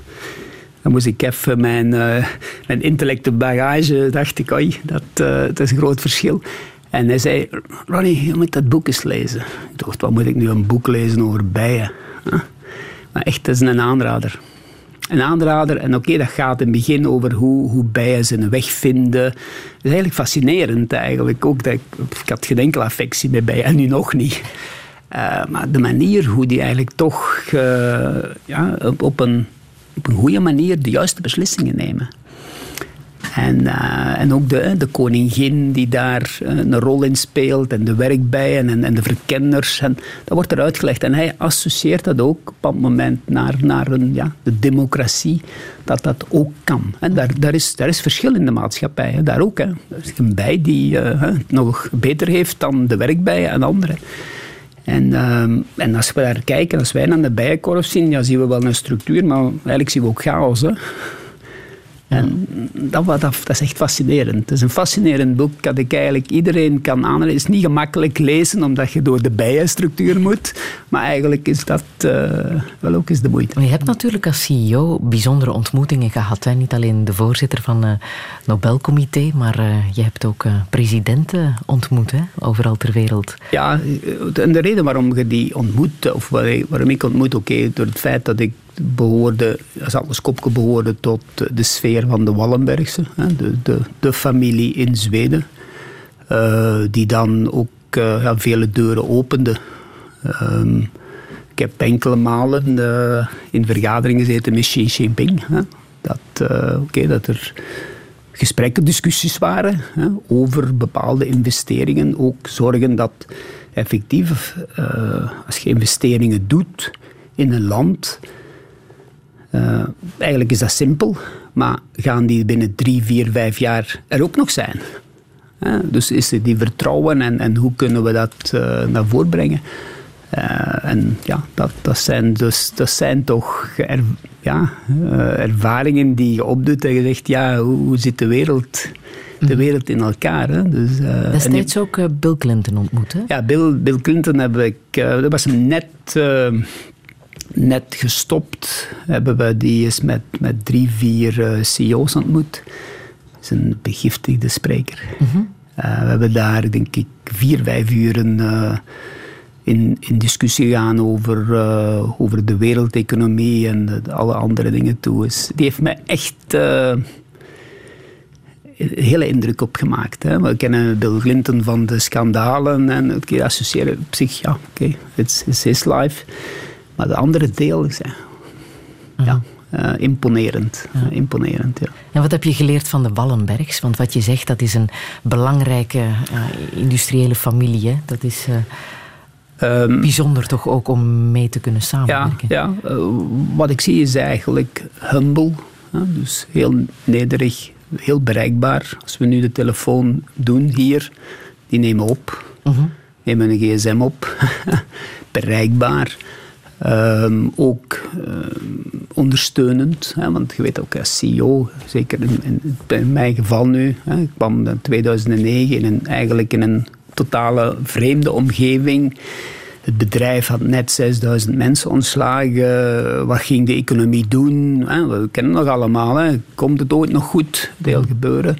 Dan moest ik even mijn, uh, mijn intellectuele bagage... dacht ik, oei, dat, dat is een groot verschil. En hij zei, Ronnie, je moet dat boek eens lezen. Ik dacht, wat moet ik nu een boek lezen over bijen? Maar echt, dat is een aanrader. Een aanrader, en oké, dat gaat in het begin over hoe, hoe bijen zijn weg vinden. Dat is eigenlijk fascinerend eigenlijk. Ook dat ik, had geen enkele affectie met bijen, en nu nog niet. Uh, maar de manier hoe die eigenlijk toch uh, ja, op, op, een, op een goede manier de juiste beslissingen nemen. En, uh, en ook de, de koningin die daar uh, een rol in speelt en de werkbijen en, en de verkenners. En dat wordt er uitgelegd. En hij associeert dat ook op dat moment naar, naar ja, de democratie, dat dat ook kan. En daar, daar, is, daar is verschil in de maatschappij, daar ook. Hè. Er is een bij die uh, het nog beter heeft dan de werkbijen en anderen. En, uh, en als we daar kijken, als wij naar de bijenkorf zien, ja, zien we wel een structuur, maar eigenlijk zien we ook chaos. Hè. En dat, dat, dat, is echt fascinerend. Het is een fascinerend boek dat ik eigenlijk iedereen kan aanraden. Het is niet gemakkelijk lezen, omdat je door de bijenstructuur moet. Maar eigenlijk is dat uh, wel ook eens de moeite. je hebt natuurlijk als CEO bijzondere ontmoetingen gehad. Hè? Niet alleen de voorzitter van het uh, Nobelcomité, maar uh, je hebt ook presidenten ontmoet, hè? overal ter wereld. Ja, en de reden waarom je die ontmoet, of waarom ik ontmoet, oké, okay, door het feit dat ik behoorde, als Kopke behoorde tot de sfeer van de Wallenbergse, de, de, de familie in Zweden, uh, die dan ook uh, ja, vele deuren opende. Um, ik heb enkele malen uh, in vergaderingen gezeten met Xi Jinping. Dat, okay, dat er gesprekken, discussies waren over bepaalde investeringen. Ook zorgen dat effectief, als je investeringen doet in een land, uh, eigenlijk is dat simpel, maar gaan die binnen drie, vier, vijf jaar er ook nog zijn? Uh, dus is er die vertrouwen en, en hoe kunnen we dat uh, naar voren brengen? en ja, dat, dat, zijn dus, dat zijn toch er, ja, ervaringen die je opdoet en je zegt, ja, hoe, hoe zit de wereld, de mhm. wereld in elkaar? Hè? Dus, Destijds ook Bill Clinton ontmoet, hè? Ja, Bill, Bill Clinton heb ik, dat was net net gestopt. Hebben we die eens met, met drie, vier uh, CEO's ontmoet. Dat is een begiftigde spreker. Mhm. Eh, we hebben daar, denk ik, vier, vijf uren uh, in, in discussie gegaan over, over de wereldeconomie en de, alle andere dingen toe. Dus die heeft mij echt hele indruk op gemaakt. Hè. We kennen Bill Clinton van de schandalen en het associëren op zich, ja, oké, okay, it's, it's his life. Maar de andere deel is ja, uh, imponerend. Ja. Uh, imponerend ja. En wat heb je geleerd van de Wallenbergs? Want wat je zegt, dat is een belangrijke uh, industriële familie. Hè? Dat is um, bijzonder toch ook om mee te kunnen samenwerken. Ja, ja. wat ik zie is eigenlijk humble. dus heel nederig, heel bereikbaar. Als we nu de telefoon doen hier, die nemen op. -huh. Nemen een gsm op. bereikbaar. Um, ook um, ondersteunend, hè, want je weet ook als CEO, zeker in, in, mijn geval nu, hè, ik kwam in 2009 in een, eigenlijk in een totale vreemde omgeving. Het bedrijf had net 6000 mensen ontslagen. Wat ging de economie doen? Hè? We kennen het nog allemaal. Hè? Komt het ooit nog goed? Deel gebeuren.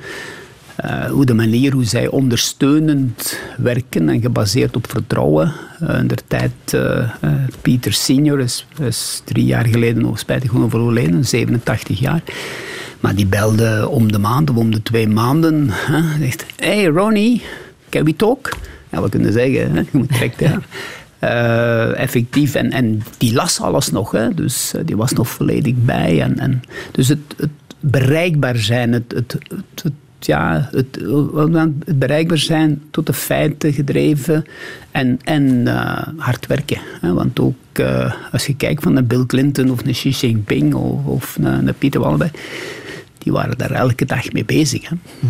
Uh, hoe de manier hoe zij ondersteunend werken en gebaseerd op vertrouwen. Uh, in de tijd, uh, Pieter Senior is, is, drie jaar geleden nog spijtig gewoon overleden, 87 jaar. Maar die belde om de maand of om de twee maanden. Hij zegt, hey Ronnie, can we talk? Ja, we kunnen zeggen, hè? je moet direct, ja. Uh, effectief. En, en die las alles nog, hè? dus uh, die was nog volledig bij. En, en, dus het, het, bereikbaar zijn, het, het, het, ja, het, bereikbaar zijn tot de feiten gedreven en, en eh, hard werken. Hè? Want ook uh, als je kijkt van een Bill Clinton of een Xi Jinping of, of een Pieter Wallenberg, die waren daar elke dag mee bezig. Hè? Mm.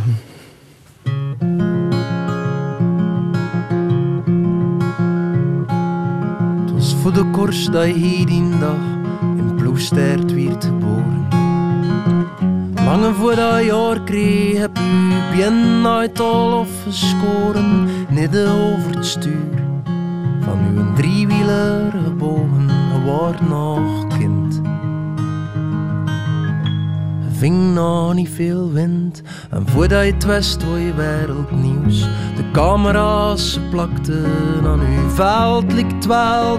Het was voor de kors dat je die dag in Ploegstert werd geboren. Lange voor dat jaar kreeg heb u bien uit al afgescoren, midden over het stuur van uw driewieler gebogen, geworden nog kind. Ving nog niet veel wind en voordat je het wist je wereldnieuws. De camera's plakten aan uw veld, likt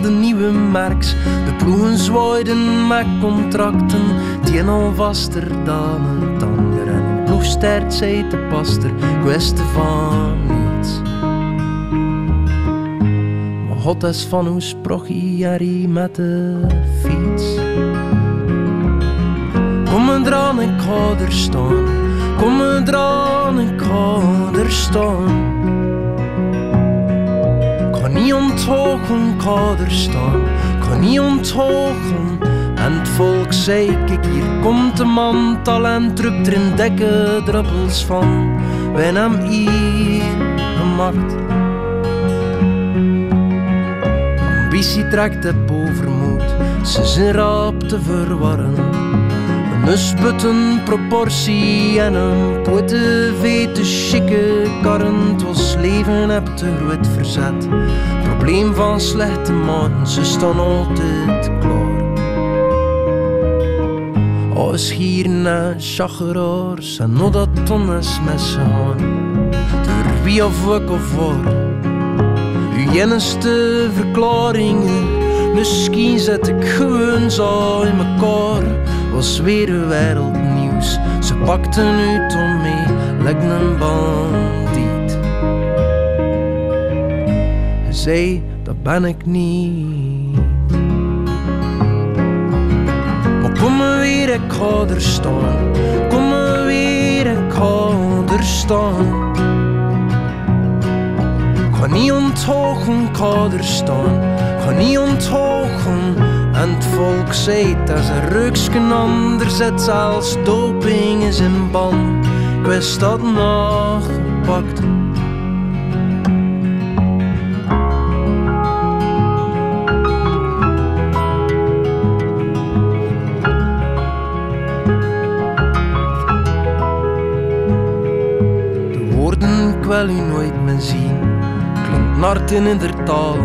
de nieuwe merks. De ploegen zwaaiden met contracten, die al vaster dan het ander. En een ploegstert zei de paster, wist van niets. Maar God is van hoe sprach hij met de fiets. Kom eraan, ik ga er staan. Kom eraan, ik ga er staan. Ga niet onthogen, ga er staan. Ga niet onthogen. En het volk zei, kijk hier komt de man, talent drukt er in dekken druppels van. Wij hem hier gemaakt. Ambitie trekt het overmoed, ze zijn rap te verwarren. Een sputten proportie en een poete vete chique karrend was leven heb te groot verzet. Probleem van slechte man, ze staan altijd klaar. Als hier naar chageraars en nog dat tonnes messen gaan. Door wie of of waar, uw jennigste verklaringen. Misschien zet ik gewoon zo in mekaar was weer wereldnieuws. Ze pakten uit om mee, lijkt een bandiet. Zei, dat ben ik niet. Ik. Kom maar weer, ik ga er staan. Ga niet onthogen, ga er staan. Ga niet onthogen. En het volk zei dat ze ruksken anders zet als doping is in ban. Ik wist dat nog meer zien, in de taal.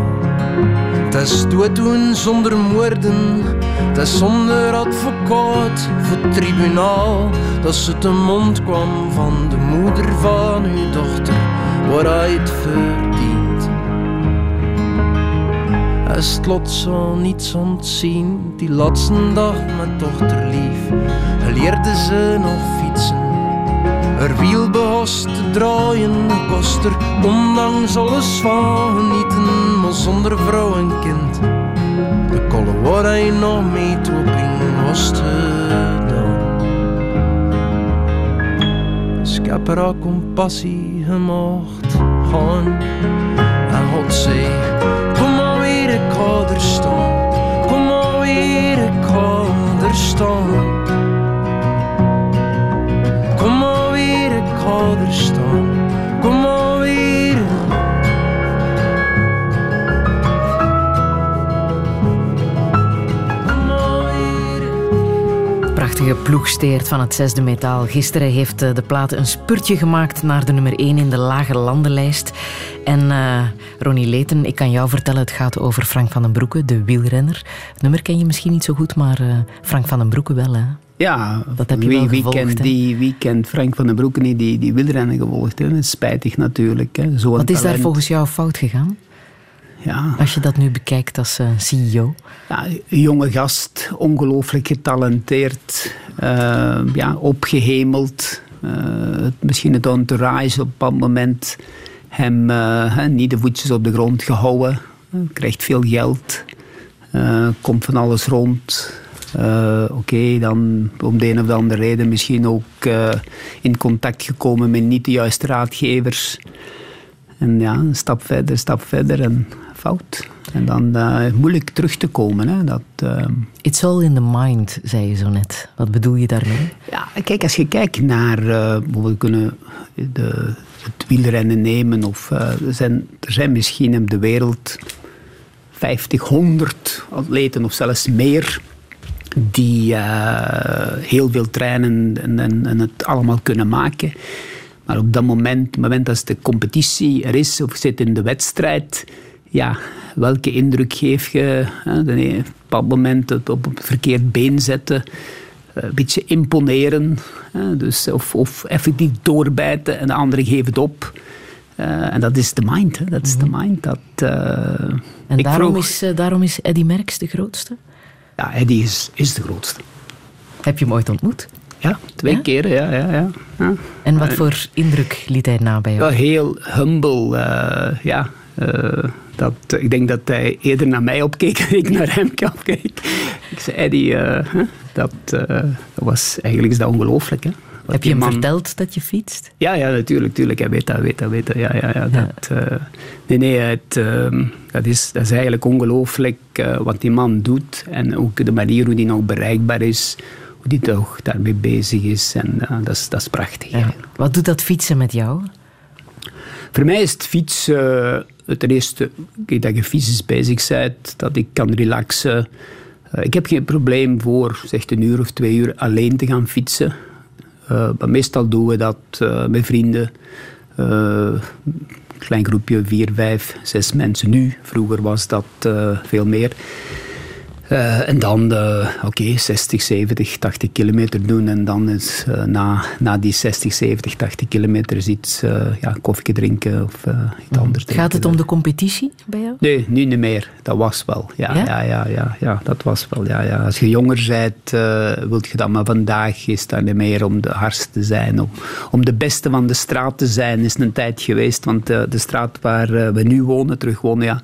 Het is doen zonder moorden, het is zonder advocaat voor tribunaal. Dat ze te mond kwam van de moeder van uw dochter, waar hij het verdient. Is het lot zo niets ontzien, die laatste dag met dochter lief, leerde ze nog fietsen. Er wiel behost te draaien, kost er ondanks alles van genieten, maar zonder vrouw en kind. De kolle waar hij nog mee toeping was gedaan. Dus ik heb er al compassie gemaakt gaan. En God zei, kom maar weer, ik ga er staan. Kom maar weer, ik ga er staan. Er staan. Kom maar. Prachtige ploegsteert van het zesde metaal. Gisteren heeft eh, de plaat een spurtje gemaakt naar de nummer 1 in de lage landenlijst. En uh, Ronnie Leten, ik kan jou vertellen, het gaat over Frank van den Broeke, de wielrenner. Het nummer ken je misschien niet zo goed, maar uh, Frank van den Broeke wel, hè? Ja, dat heb je wie, wel wie, gevolgd, kent hè? die, wie kent Frank van den Broeke niet, die, die wielrennen gevolgd? Hè? Dat spijtig natuurlijk. Hè? Zo'n Wat is daar volgens jou fout gegaan? Ja, Als je dat nu bekijkt als eh, CEO. ja, jonge gast, ongelooflijk getalenteerd, eh, ja, opgehemeld. Eh, misschien het entourage op een bepaald moment hem niet de voetjes op de grond gehouden. Eh, krijgt veel geld, komt van alles rond. Eh, Oké, dan om de een of de andere reden misschien ook eh, in contact gekomen met niet de juiste raadgevers. En ja, een stap verder, stap verder en fout. En dan uh, moeilijk terug te komen. Hè. Dat, uh... It's all in the mind, zei je zo net. Wat bedoel je daarmee? Ja, kijk, als je kijkt naar... Uh, we kunnen de, het wielrennen nemen. Of, er, zijn, er zijn misschien in de wereld 50, 100 atleten of zelfs meer die heel veel trainen en, en, en het allemaal kunnen maken. Maar op dat moment, moment als de competitie er is of zit in de wedstrijd, ja, welke indruk geef je? Hè? Op een bepaald moment het op het verkeerd been zetten, een beetje imponeren, hè? Dus, of, of effectief doorbijten en de andere geeft het op. Uh, en dat is de mind. Hè? Dat is de mind. Dat, uh, en daarom, vroeg... is, daarom is Eddy Merckx de grootste? Ja, Eddy is, is de grootste. Heb je hem ooit ontmoet? Ja, twee ja? keren, ja, ja, ja, ja. En wat voor indruk liet hij na bij jou? Ja, heel humble, ja. dat, ik denk dat hij eerder naar mij opkeek dan ik naar hem opkeek. Ik zei, Eddie, dat, dat was eigenlijk is dat ongelooflijk, hè. Heb je hem man... verteld dat je fietst? Ja, ja, natuurlijk. natuurlijk. Hij weet dat, weet dat, weet dat. Ja, ja, ja, dat, uh, nee, nee, het, uh, dat, is, dat is eigenlijk ongelooflijk uh, wat die man doet. En ook de manier hoe die nog bereikbaar is. Hoe die toch daarmee bezig is. En dat, is, dat is prachtig. Ja. Wat doet dat fietsen met jou? Voor mij is het fietsen ten eerste dat je fysisch bezig bent. Dat ik kan relaxen. ik heb geen probleem voor zeg, een uur of twee uur alleen te gaan fietsen. Uh, maar meestal doen we dat uh, met vrienden. Uh, klein groepje, vier, vijf, zes mensen nu. Vroeger was dat veel meer. Uh, en dan, uh, oké, okay, 60, 70, 80 kilometer doen. En dan is uh, na, na die 60, 70, 80 kilometer is iets, ja, koffie drinken of iets anders. Gaat het om de competitie bij jou? Nee, nu niet meer. Dat was wel. Ja, ja? ja, ja, ja, ja, dat was wel. Ja, ja. Als je jonger bent, wilt je dat. Maar vandaag is dat niet meer om de hardste te zijn. Om, om de beste van de straat te zijn, is een tijd geweest. Want de straat waar we nu wonen, terug wonen, ja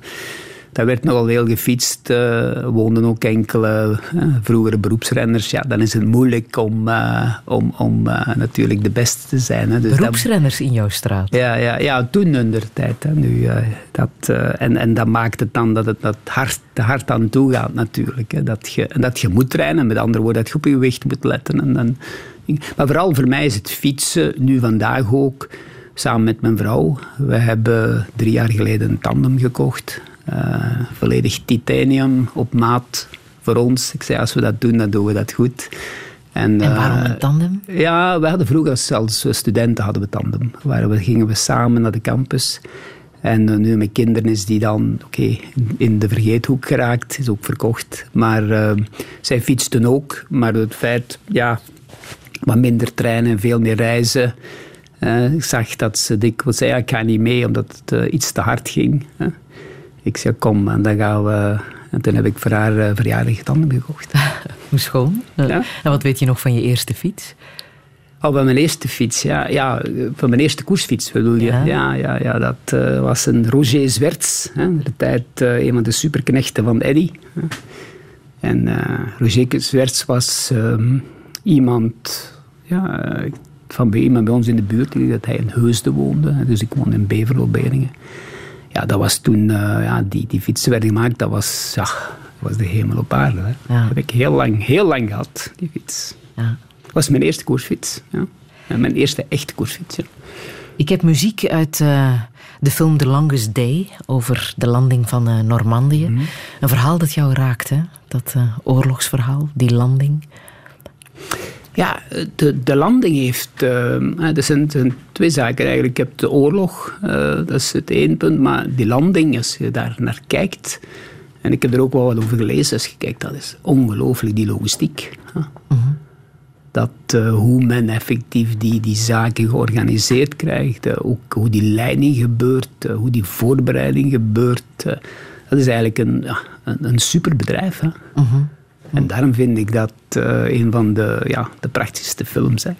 daar werd nogal veel gefietst. Uh, woonden ook enkele uh, vroegere beroepsrenners. Ja, dan is het moeilijk om, uh, om, om natuurlijk de beste te zijn. Hè. Dus beroepsrenners dat, in jouw straat? Ja, ja, ja toen in de tijd. Hè, nu, dat, en, en dat maakt het dan dat het dat hard, hard aan toe gaat natuurlijk. Hè. Dat, je, en dat je moet trainen. Met andere woorden, dat je op je gewicht moet letten. En, en, maar vooral voor mij is het fietsen nu vandaag ook samen met mijn vrouw. We hebben drie jaar geleden een tandem gekocht. Uh, volledig titanium op maat voor ons. Ik zei, als we dat doen, dan doen we dat goed. En, en waarom een tandem? Uh, ja, we hadden vroeger als studenten hadden we tandem. Waar we gingen we samen naar de campus. En uh, nu met kinderen is die dan oké in de vergeethoek geraakt, is ook verkocht. Maar zij fietsten ook. Maar het feit, ja, wat minder treinen, veel meer reizen. ik zag dat ze dikwijls zei, ja, ik ga niet mee omdat het iets te hard ging. Ik zei, kom, en dan gaan we... En toen heb ik voor haar uh, verjaardag tanden gekocht. Hoe schoon. Ja. En wat weet je nog van je eerste fiets? Oh, van mijn eerste fiets, ja. ja van mijn eerste koersfiets bedoel je. Ja, ja, ja, ja dat uh, was een Roger Zwerts. Hè, de tijd uh, een van de superknechten van Eddy. En uh, Roger Zwerts was um, iemand ja, van bij iemand bij ons in de buurt. Dat hij in Heusden woonde. Dus ik woonde in Beverlo, Beringen ja, dat was toen, uh, ja, die, die fietsen werden gemaakt, dat was, ja, was de hemel op aarde. Hè. Ja. Dat heb ik heel lang, heel lang gehad, die fiets. Ja. Dat was mijn eerste koersfiets. Ja. Mijn eerste echte koersfiets. Ja. Ik heb muziek uit uh, de film The Longest Day over de landing van uh, Normandië. Mm -hmm. Een verhaal dat jou raakt, hè? dat oorlogsverhaal, die landing. Ja, de, de landing heeft... Uh, er zijn, zijn, twee zaken eigenlijk. Je hebt de oorlog, uh, dat is het één punt. Maar die landing, als je daar naar kijkt... En ik heb er ook wel wat over gelezen. Als je kijkt, dat is ongelooflijk, die logistiek. Uh -huh. Dat uh, hoe men effectief die, die zaken georganiseerd krijgt. ook hoe die leiding gebeurt. hoe die voorbereiding gebeurt. dat is eigenlijk een, een, een superbedrijf. Hè? -huh. En daarom vind ik dat uh, een van de, ja, de prachtigste films. Hè.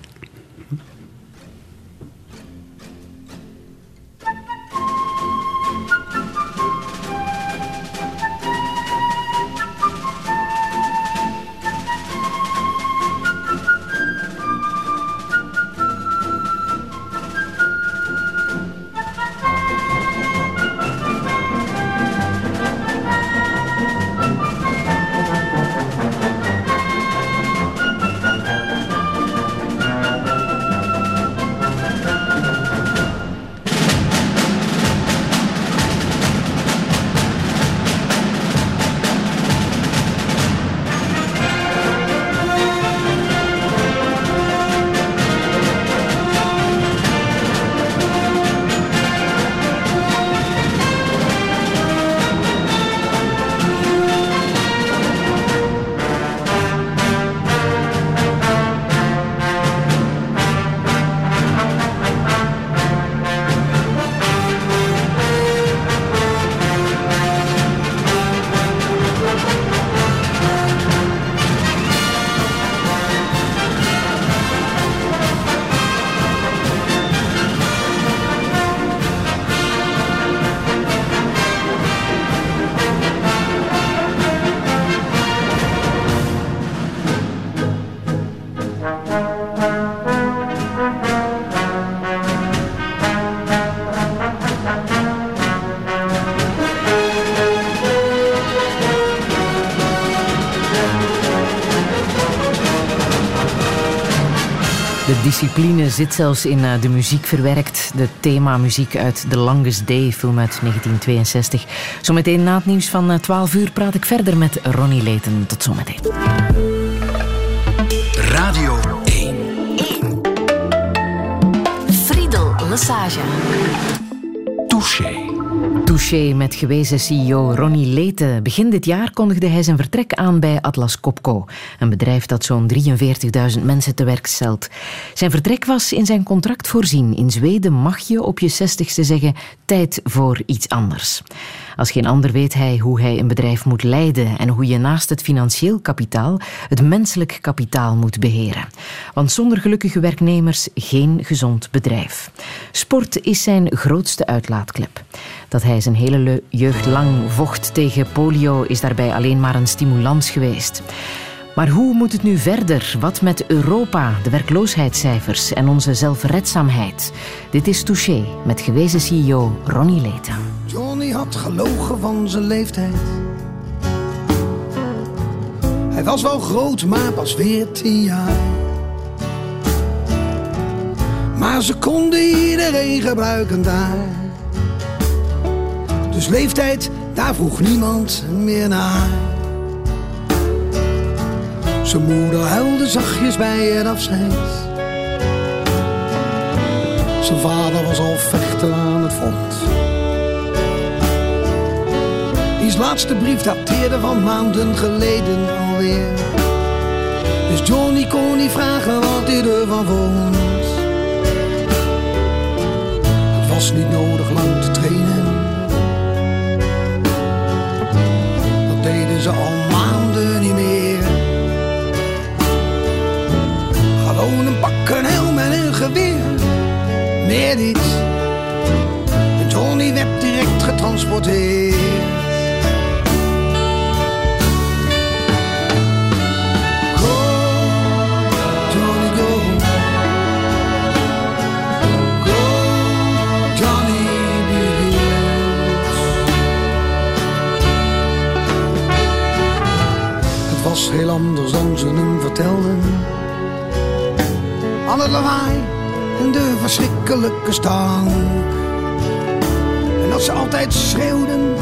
Discipline zit zelfs in uh, de muziek verwerkt. De themamuziek uit The Longest Day, film uit 1962. Zometeen na het nieuws van 12 uur praat ik verder met Ronnie Leten. Tot zometeen. Radio 1. 1. Friedel Lassage. Touché. Touché met gewezen CEO Ronnie Leten. Begin dit jaar kondigde hij zijn vertrek aan bij Atlas Copco, een bedrijf dat zo'n 43.000 mensen te werk stelt. Zijn vertrek was in zijn contract voorzien. In Zweden mag je op je zestigste zeggen tijd voor iets anders. Als geen ander weet hij hoe hij een bedrijf moet leiden en hoe je naast het financieel kapitaal het menselijk kapitaal moet beheren. Want zonder gelukkige werknemers geen gezond bedrijf. Sport is zijn grootste uitlaatklep. Dat hij zijn hele jeugd lang vocht tegen polio is daarbij alleen maar een stimulans geweest. Maar hoe moet het nu verder? Wat met Europa, de werkloosheidscijfers en onze zelfredzaamheid? Dit is Touché met gewezen CEO Ronnie Leten. Johnny had gelogen van zijn leeftijd. Hij was wel groot, maar pas veertien jaar. Maar ze konden iedereen gebruiken daar. Dus leeftijd, daar vroeg niemand meer naar. Zijn moeder huilde zachtjes bij het afscheid. Zijn vader was al vechten aan het front. Diens laatste brief dateerde van maanden geleden alweer. Dus Johnny kon niet vragen wat hij ervan vond. Het was niet nodig lang te trainen. Dat deden ze al maanden niet meer. Gewoon een pak, een helm en een geweer. Meer niet. En Johnny werd direct getransporteerd. Go, Johnny, go. Go, Johnny. Het was heel anders dan ze hem vertelden. En de verschrikkelijke stank. En dat ze altijd schreeuwden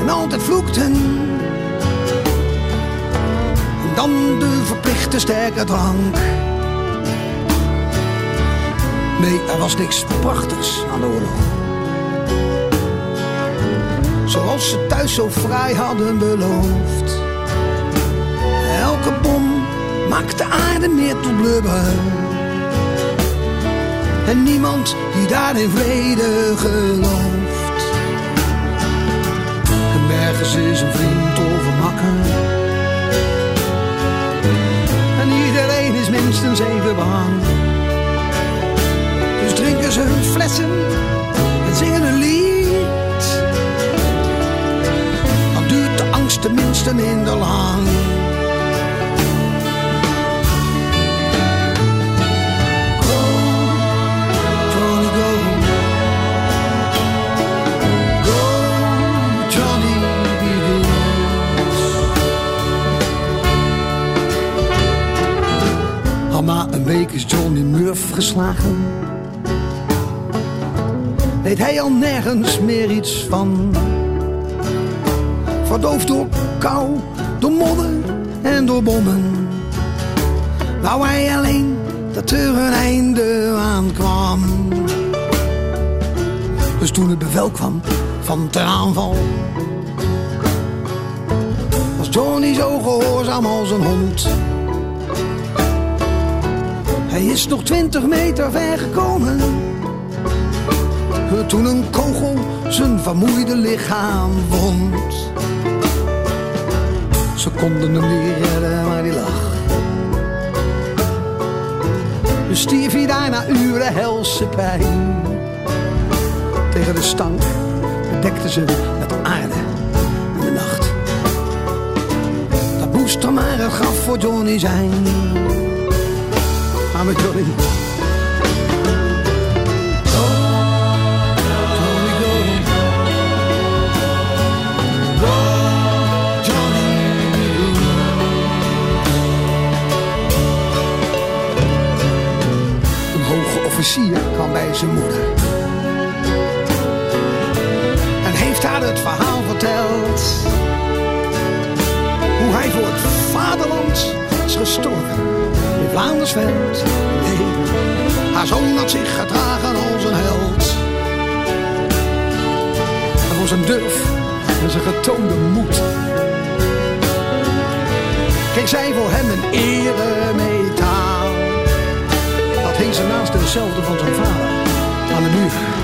en altijd vloekten. En dan de verplichte sterke drank. Nee, er was niks prachtigs aan de oorlog. Zoals ze thuis zo vrij hadden beloofd. Elke bom maakt de aarde meer tot blubber. En niemand die daar in vrede gelooft. En nergens is een vriend of een makker. En iedereen is minstens even bang. Dus drinken ze hun flessen en zingen een lied. Dan duurt de angst tenminste minder lang. Is Johnny Murph geslagen. Weet hij al nergens meer iets van. Verdoofd door kou, door modder en door bommen. Wou hij alleen dat er een einde aan kwam. Dus toen het bevel kwam van ter aanval, was Johnny zo gehoorzaam als een hond. Hij is nog twintig meter ver gekomen. Toen een kogel zijn vermoeide lichaam wond. Ze konden hem niet redden, maar die lag. Dus stierf hij daar na uren helse pijn. Tegen de stank bedekte ze met aarde en de nacht. Dat moest dan maar het graf voor Johnny zijn. Met Johnny. Go, Johnny, go. zijn moeder. En heeft haar het verhaal verteld. Hoe hij voor het vaderland is gestorven. Vlaandersveld. Nee, haar zoon had zich gedragen als een held. En voor zijn durf en zijn getoonde moed. Kreeg zij voor hem een eremetaal. Dat hing ze naast dezelfde van zijn vader aan de muur.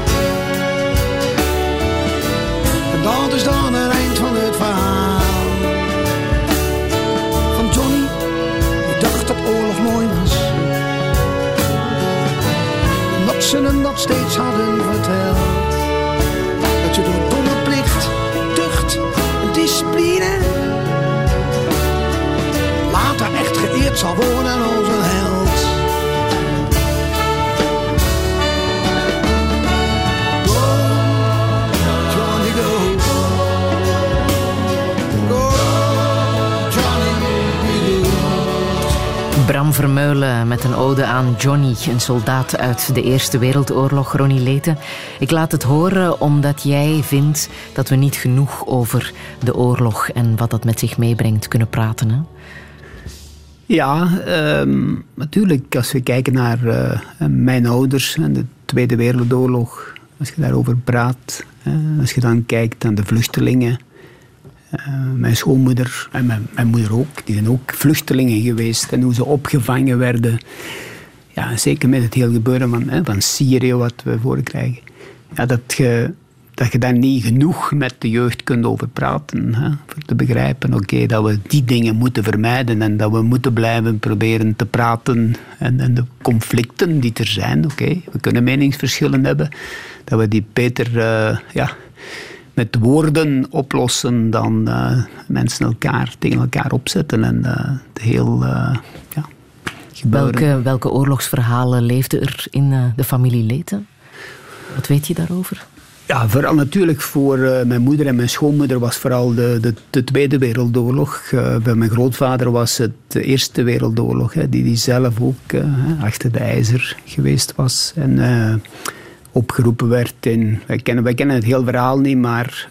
En dat ze hem dat steeds hadden verteld. Dat je door domme plicht, tucht en discipline later echt geëerd zal worden als een held. Bram Vermeulen met een ode aan Johnny, een soldaat uit de Eerste Wereldoorlog, Ronnie Leten. Ik laat het horen omdat jij vindt dat we niet genoeg over de oorlog en wat dat met zich meebrengt kunnen praten. Hè? Ja, ehm, natuurlijk. Als we kijken naar eh, mijn ouders en de Tweede Wereldoorlog, als je daarover praat, als je dan kijkt naar de vluchtelingen, mijn schoonmoeder en mijn, mijn moeder ook, die zijn ook vluchtelingen geweest en hoe ze opgevangen werden. Ja, zeker met het hele gebeuren van, hè, van Syrië wat we voorkrijgen. Ja, dat je dat je daar niet genoeg met de jeugd kunt over praten. Hè, voor te begrijpen dat we die dingen moeten vermijden en dat we moeten blijven proberen te praten. En, en de conflicten die er zijn, oké, we kunnen meningsverschillen hebben, dat we die beter uh, ja, met woorden oplossen dan uh, mensen elkaar tegen elkaar opzetten en uh, de heel ja, welke, welke oorlogsverhalen leefden er in de familie Leten? Wat weet je daarover? Ja, vooral natuurlijk voor uh, mijn moeder en mijn schoonmoeder was vooral de, de, de Tweede Wereldoorlog. Uh, bij mijn grootvader was het de Eerste Wereldoorlog, hè, die, die zelf ook uh, achter de ijzer geweest was. En opgeroepen werd in... Wij kennen, wij kennen het heel verhaal niet, maar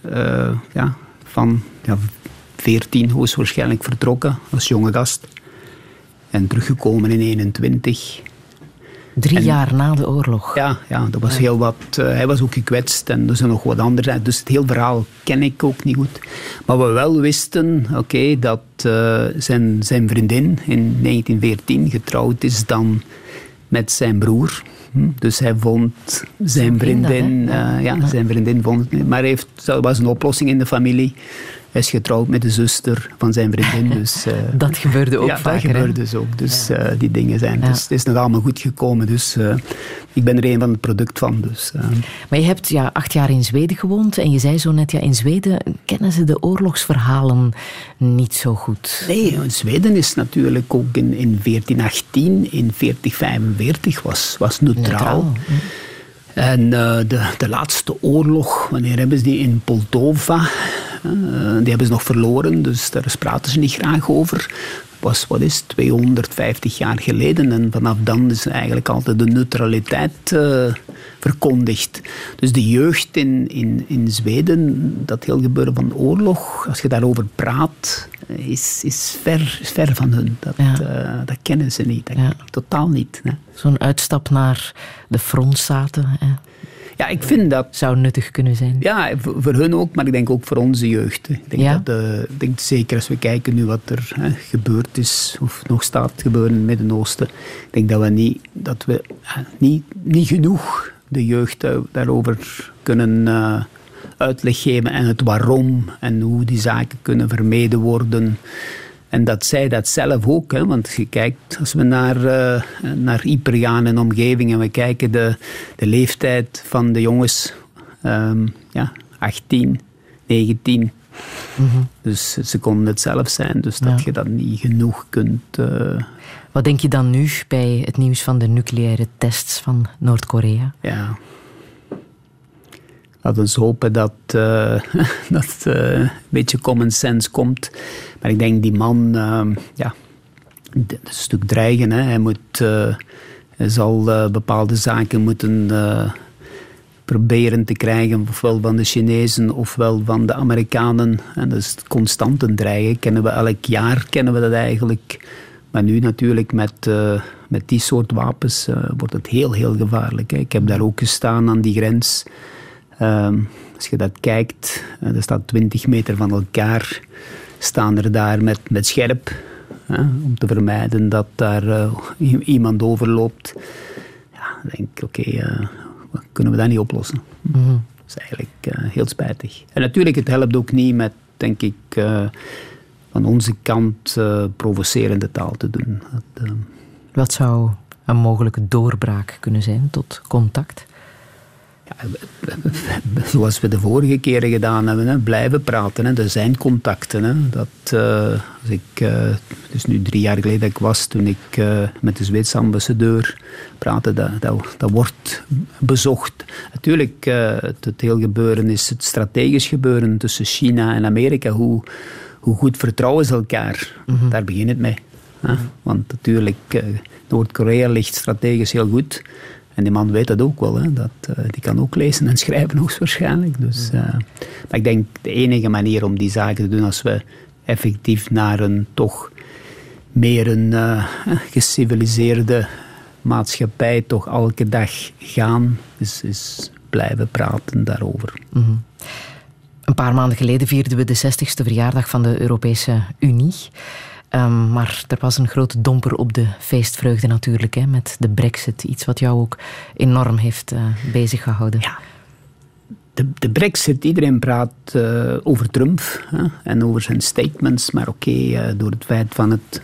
ja, van ja, 14 hoogstwaarschijnlijk vertrokken als jonge gast. En teruggekomen in 21. Drie en, jaar na de oorlog. Ja, ja dat was ja. heel wat. Uh, hij was ook gekwetst en er zijn nog wat andere. Dus het hele verhaal ken ik ook niet goed. Maar we wel wisten, oké, okay, dat uh, zijn, zijn vriendin in 1914 getrouwd is dan met zijn broer. Hm? Dus hij vond zijn vriendin, dat, uh, ja, ja, zijn vriendin vond het Maar heeft, dat was een oplossing in de familie. Hij is getrouwd met de zuster van zijn vriendin. Dus, uh, dat gebeurde ook ja, vaker. dat gebeurde dus ook. Dus ja. uh, die dingen zijn. Ja. Dus het is nog allemaal goed gekomen. Dus uh, ik ben er een van het product van. Dus, maar je hebt ja, acht jaar in Zweden gewoond. En je zei zo net, ja, in Zweden kennen ze de oorlogsverhalen niet zo goed. Nee, Zweden is natuurlijk ook in, in 1418, in 1445 was, was neutraal. neutraal. En uh, de, de laatste oorlog, wanneer hebben ze die in Moldova? Uh, die hebben ze nog verloren, dus daar praten ze niet graag over. Was, wat is 250 jaar geleden en vanaf dan is eigenlijk altijd de neutraliteit uh, verkondigd. Dus de jeugd in, in, in Zweden, dat heel gebeuren van oorlog, als je daarover praat, is, is, ver, ver van hun. Dat, ja. uh, dat kennen ze niet, dat, ja. totaal niet. Zo'n uitstap naar de frontstaten. Hè. Ja, ik vind dat... Zou nuttig kunnen zijn. Ja, voor, hun ook, maar ik denk ook voor onze jeugd. Ik denk, ja? dat, uh, ik denk zeker als we kijken nu wat er hè, gebeurd is, of nog staat gebeuren in het Midden-Oosten, ik denk dat we niet, dat we, uh, niet, niet genoeg de jeugd daarover kunnen uitleg geven en het waarom en hoe die zaken kunnen vermeden worden. En dat zij dat zelf ook, hè, want je kijkt, als we naar, uh, naar Ypres gaan en omgeving en we kijken de, de leeftijd van de jongens, um, ja, 18, 19. Mm-hmm. Dus ze konden het zelf zijn, dus dat ja. je dat niet genoeg kunt. Uh, Wat denk je dan nu bij het nieuws van de nucleaire tests van Noord-Korea? Ja. Laten we hopen dat uh, dat uh, een beetje common sense komt. Maar ik denk die man, uh, ja, is een stuk dreigen. Hè. Hij moet, Je zal uh, bepaalde zaken moeten proberen te krijgen, ofwel van de Chinezen ofwel van de Amerikanen. En dat is constant een dreigen. Kennen we elk jaar kennen we dat eigenlijk. Maar nu natuurlijk met, met die soort wapens wordt het heel, heel gevaarlijk. Hè. Ik heb daar ook gestaan aan die grens. Ehm, als je dat kijkt, er staat 20 meter van elkaar, staan er daar met, met scherp om te vermijden dat daar uh, iemand overloopt. Ja, dan denk ik, oké, okay, uh, kunnen we dat niet oplossen? Mm -hmm. Dat is eigenlijk uh, heel spijtig. En natuurlijk, het helpt ook niet met, denk ik, van onze kant provocerende taal te doen. Dat, Wat zou een mogelijke doorbraak kunnen zijn tot contact? Zoals we de vorige keren gedaan hebben, hè, blijven praten. Hè. Er zijn contacten. Hè. Dat, uh, als ik, uh, het is nu drie jaar geleden dat ik was, toen ik uh, met de Zweedse ambassadeur praatte, dat, dat, dat wordt bezocht. Natuurlijk, het, het heel gebeuren is het strategisch gebeuren tussen China en Amerika. Hoe, hoe goed vertrouwen ze elkaar? Mm -hmm. Daar begint het mee. Hè. Want natuurlijk, Noord-Korea ligt strategisch heel goed. En die man weet dat ook wel. Hè? Dat, uh, die kan ook lezen en schrijven hoogstwaarschijnlijk. Dus, uh, maar ik denk de enige manier om die zaken te doen als we effectief naar een toch meer een uh, geciviliseerde maatschappij toch elke dag gaan, is, is blijven praten daarover. Mm -hmm. Een paar maanden geleden vierden we de 60ste verjaardag van de Europese Unie. Um, maar er was een grote domper op de feestvreugde natuurlijk, hè, met de brexit. Iets wat jou ook enorm heeft uh, bezig gehouden. Ja. De, de brexit, iedereen praat uh, over Trump hè, en over zijn statements. Maar oké, uh, door het feit van het,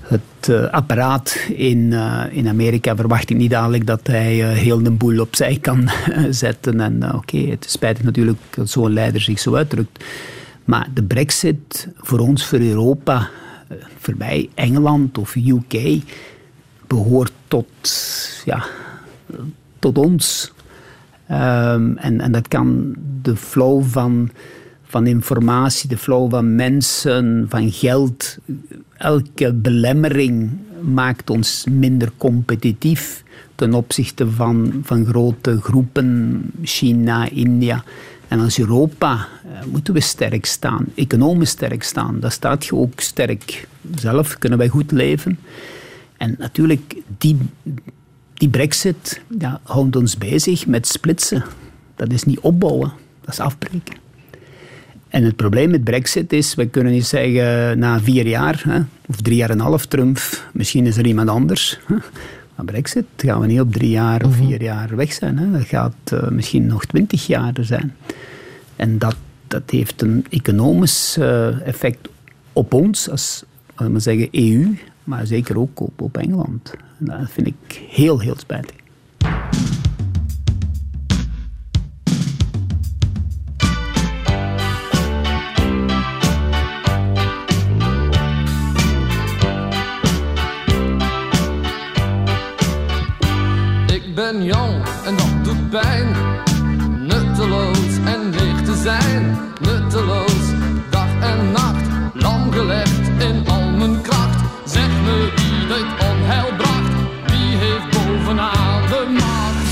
het apparaat in, in Amerika verwacht ik niet dadelijk dat hij heel de boel opzij kan zetten. En oké, het is spijtig natuurlijk dat zo'n leider zich zo uitdrukt. Maar de brexit voor ons, voor Europa, voor mij Engeland of UK behoort tot, ja, tot ons. Um, en, en dat kan de flow van, van informatie, de flow van mensen, van geld, elke belemmering maakt ons minder competitief ten opzichte van, van grote groepen, China, India. En als Europa uh, moeten we sterk staan, economisch sterk staan. Dat staat je ook sterk. Zelf kunnen wij goed leven. En natuurlijk, die, die brexit ja, houdt ons bezig met splitsen. Dat is niet opbouwen, dat is afbreken. En het probleem met brexit is, we kunnen niet zeggen na vier jaar, hè, of drie jaar en een half Trump, misschien is er iemand anders. Maar brexit gaan we niet op drie jaar of vier jaar weg zijn. Hè. Dat gaat uh, misschien nog twintig jaar zijn. En dat, dat heeft een economisch uh, effect op ons als we zeggen EU, maar zeker ook op, op Engeland. En dat vind ik heel, heel spijtig. Jong en dat doet pijn. Nutteloos en leeg te zijn. Nutteloos, dag en nacht. Lam gelegd in al mijn kracht. Zeg me wie dit onheil bracht. Wie heeft bovenaan de macht?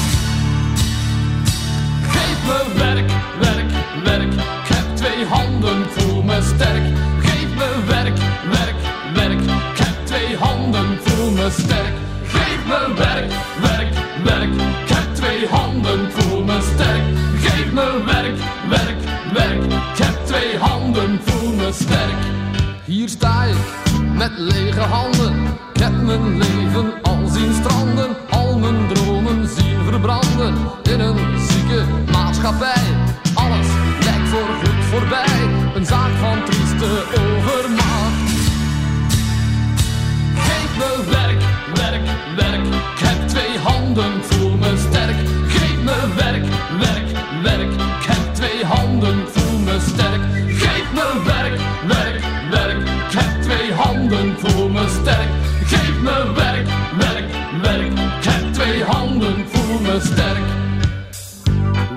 Geef me werk, werk, werk. Ik heb twee handen, voel me sterk. Geef me werk, werk, werk. Ik heb twee handen, voel me sterk. Handen, voel me sterk. Hier sta ik met lege handen. Heb mijn leven al zien stranden. Al mijn dromen zien verbranden. In een zieke maatschappij. Alles lijkt voor goed voorbij. Een zaak van trieste overmacht. Geef me werk,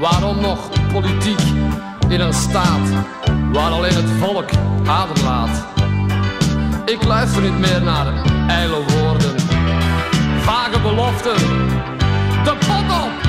Waarom nog politiek in een staat waar alleen het volk aderlaat? Ik luister niet meer naar ijle woorden, vage belofte. De pot op!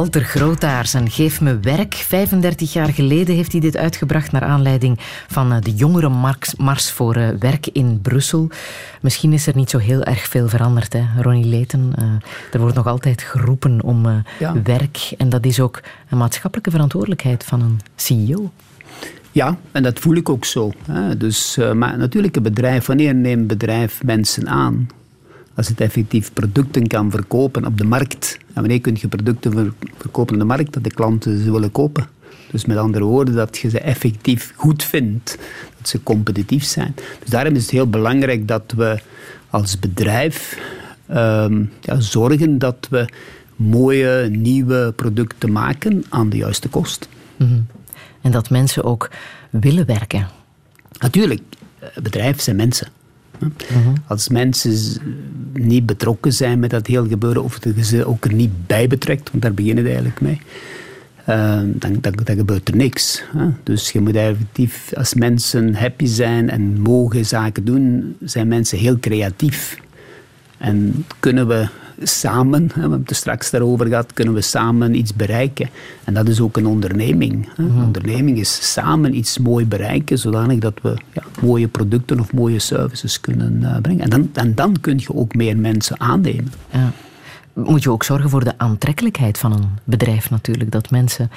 Walter Grootaars en Geef me werk. 35 jaar geleden heeft hij dit uitgebracht naar aanleiding van eh, de jongerenmars voor eh, werk in Brussel. Misschien is er niet zo heel erg veel veranderd, hè, Ronnie Leten. Eh, er wordt nog altijd geroepen om Ja. werk. En dat is ook een maatschappelijke verantwoordelijkheid van een CEO. Ja, en dat voel ik ook zo. Dus, maar natuurlijk, een bedrijf, wanneer neemt een bedrijf mensen aan? Als het effectief producten kan verkopen op de markt. En wanneer kun je producten ver- verkopen op de markt dat de klanten ze willen kopen? Dus met andere woorden, dat je ze effectief goed vindt. Dat ze competitief zijn. Dus daarom is het heel belangrijk dat we als bedrijf ehm, ja, zorgen dat we mooie, nieuwe producten maken aan de juiste kost. Mhm. En dat mensen ook willen werken. Natuurlijk, bedrijf zijn mensen. Als mensen niet betrokken zijn met dat heel gebeuren, of ze ook er niet bij betrekt, want daar beginnen we eigenlijk mee, eh, dan, dan, gebeurt er niks. Dus je moet effectief, als mensen happy zijn en mogen zaken doen, zijn mensen heel creatief. En kunnen we samen, hè, we hebben het er straks daarover gehad, kunnen we samen iets bereiken. En dat is ook een onderneming. Hè. Een onderneming is samen iets mooi bereiken, zodanig dat we ja, mooie producten of mooie services kunnen eh, brengen. En dan, en dan kun je ook meer mensen aannemen. Ja. Moet je ook zorgen voor de aantrekkelijkheid van een bedrijf natuurlijk. Dat mensen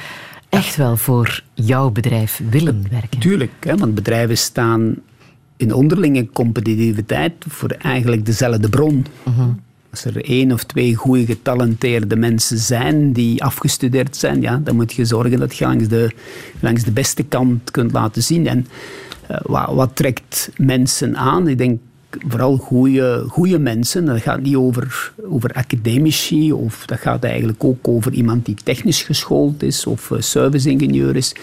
echt wel voor jouw bedrijf willen werken. Tuurlijk, hè, want bedrijven staan in onderlinge competitiviteit voor eigenlijk dezelfde bron. Als er één of twee goede getalenteerde mensen zijn die afgestudeerd zijn, ja, dan moet je zorgen dat je langs de, langs de beste kant kunt laten zien. En eh, wat, wat trekt mensen aan? Ik denk vooral goede, goede mensen. Dat gaat niet over, over academici, of dat gaat eigenlijk ook over iemand die technisch geschoold is of eh, serviceingenieur is.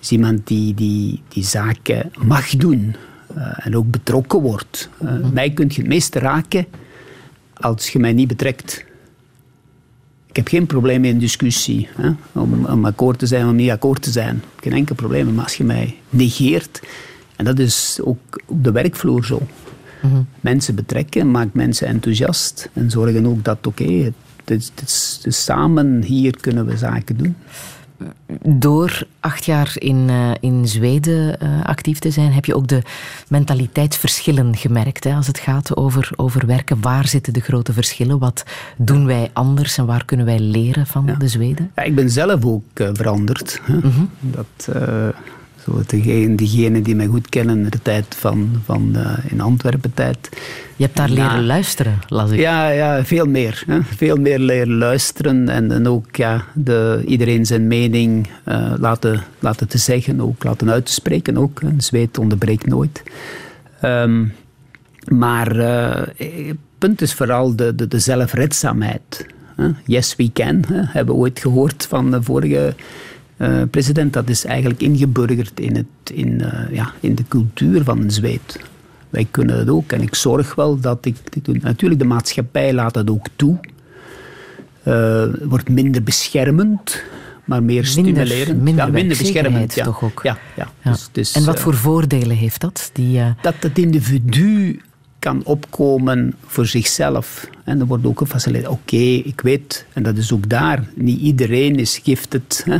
is iemand die, die, die zaken mag doen eh, en ook betrokken wordt. Eh, Mij kun je het meeste raken als je mij niet betrekt. Ik heb geen probleem met een discussie. Hè? Om, om akkoord te zijn, om niet akkoord te zijn. Geen enkel probleem. Maar als je mij negeert, en dat is ook op de werkvloer zo. Mensen betrekken, maakt mensen enthousiast en zorgen ook dat, oké, samen hier kunnen we zaken doen. Door acht jaar in, eh, in Zweden eh, actief te zijn, heb je ook de mentaliteitsverschillen gemerkt. Hè, als het gaat over, over werken, waar zitten de grote verschillen? Wat doen wij anders en waar kunnen wij leren van de Zweden? Ja, ik ben zelf ook eh, veranderd. Hè. Dat, eh, zo degene, diegenen die mij goed kennen in de tijd van, van eh, in Antwerpen tijd. Je hebt daar leren luisteren, las ik. Ja, ja veel meer. Hè. Veel meer leren luisteren en, en ook ja, de, iedereen zijn mening eh, laten, laten te zeggen, ook laten uit te spreken. Ook. Een zweet onderbreekt nooit. Ehm, maar eh, het punt is vooral de, de, de zelfredzaamheid. hè. Yes, we can, hebben we ooit gehoord van de vorige eh, president. Dat is eigenlijk ingeburgerd in, het, in, eh, ja, in de cultuur van een zweet. Wij kunnen het ook. En ik zorg wel dat ik. Natuurlijk, de maatschappij laat dat ook toe. Eh, wordt minder beschermend, maar meer stimulerend. minder ja, minder beschermend. Ja. toch ook. Ja, ja. Ja. Dus, dus, en wat voor voordelen heeft dat? Die, dat het individu kan opkomen voor zichzelf. En er wordt ook gefaciliteerd. Oké, ik weet, en dat is ook daar, niet iedereen is gifted hè,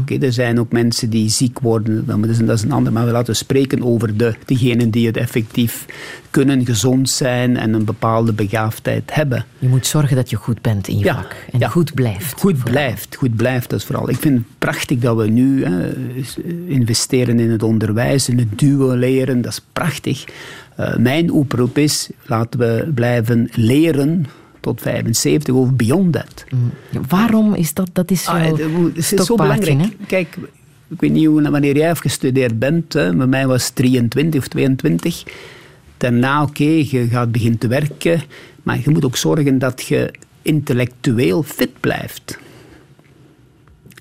Oké, er zijn ook mensen die ziek worden, dat is, dat is een ander. Maar we laten spreken over de, degenen die het effectief kunnen, gezond zijn en een bepaalde begaafdheid hebben. Je moet zorgen dat je goed bent in je vak. En goed blijft. Goed vooral. blijft, goed blijft, dat is vooral. Ik vind het prachtig dat we nu hè, investeren in het onderwijs, in het duo leren, dat is prachtig. Uh, mijn oproep is, laten we blijven leren tot 75 of beyond that. Mm. Waarom is dat? Dat is, ah, het is zo belangrijk. Hè? Kijk, ik weet niet hoe, wanneer jij gestudeerd bent. Hè. Bij mij was 23 of 22. Daarna, oké, je gaat beginnen te werken. Maar je moet ook zorgen dat je intellectueel fit blijft.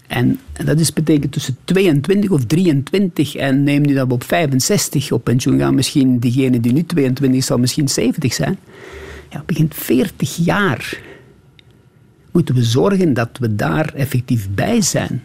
En, dat is betekent tussen 22 of 23 en neem nu dat we op 65 op pensioen gaan, misschien diegene die nu 22 zal misschien 70 zijn. Ja, begint 40 jaar. Moeten we zorgen dat we daar effectief bij zijn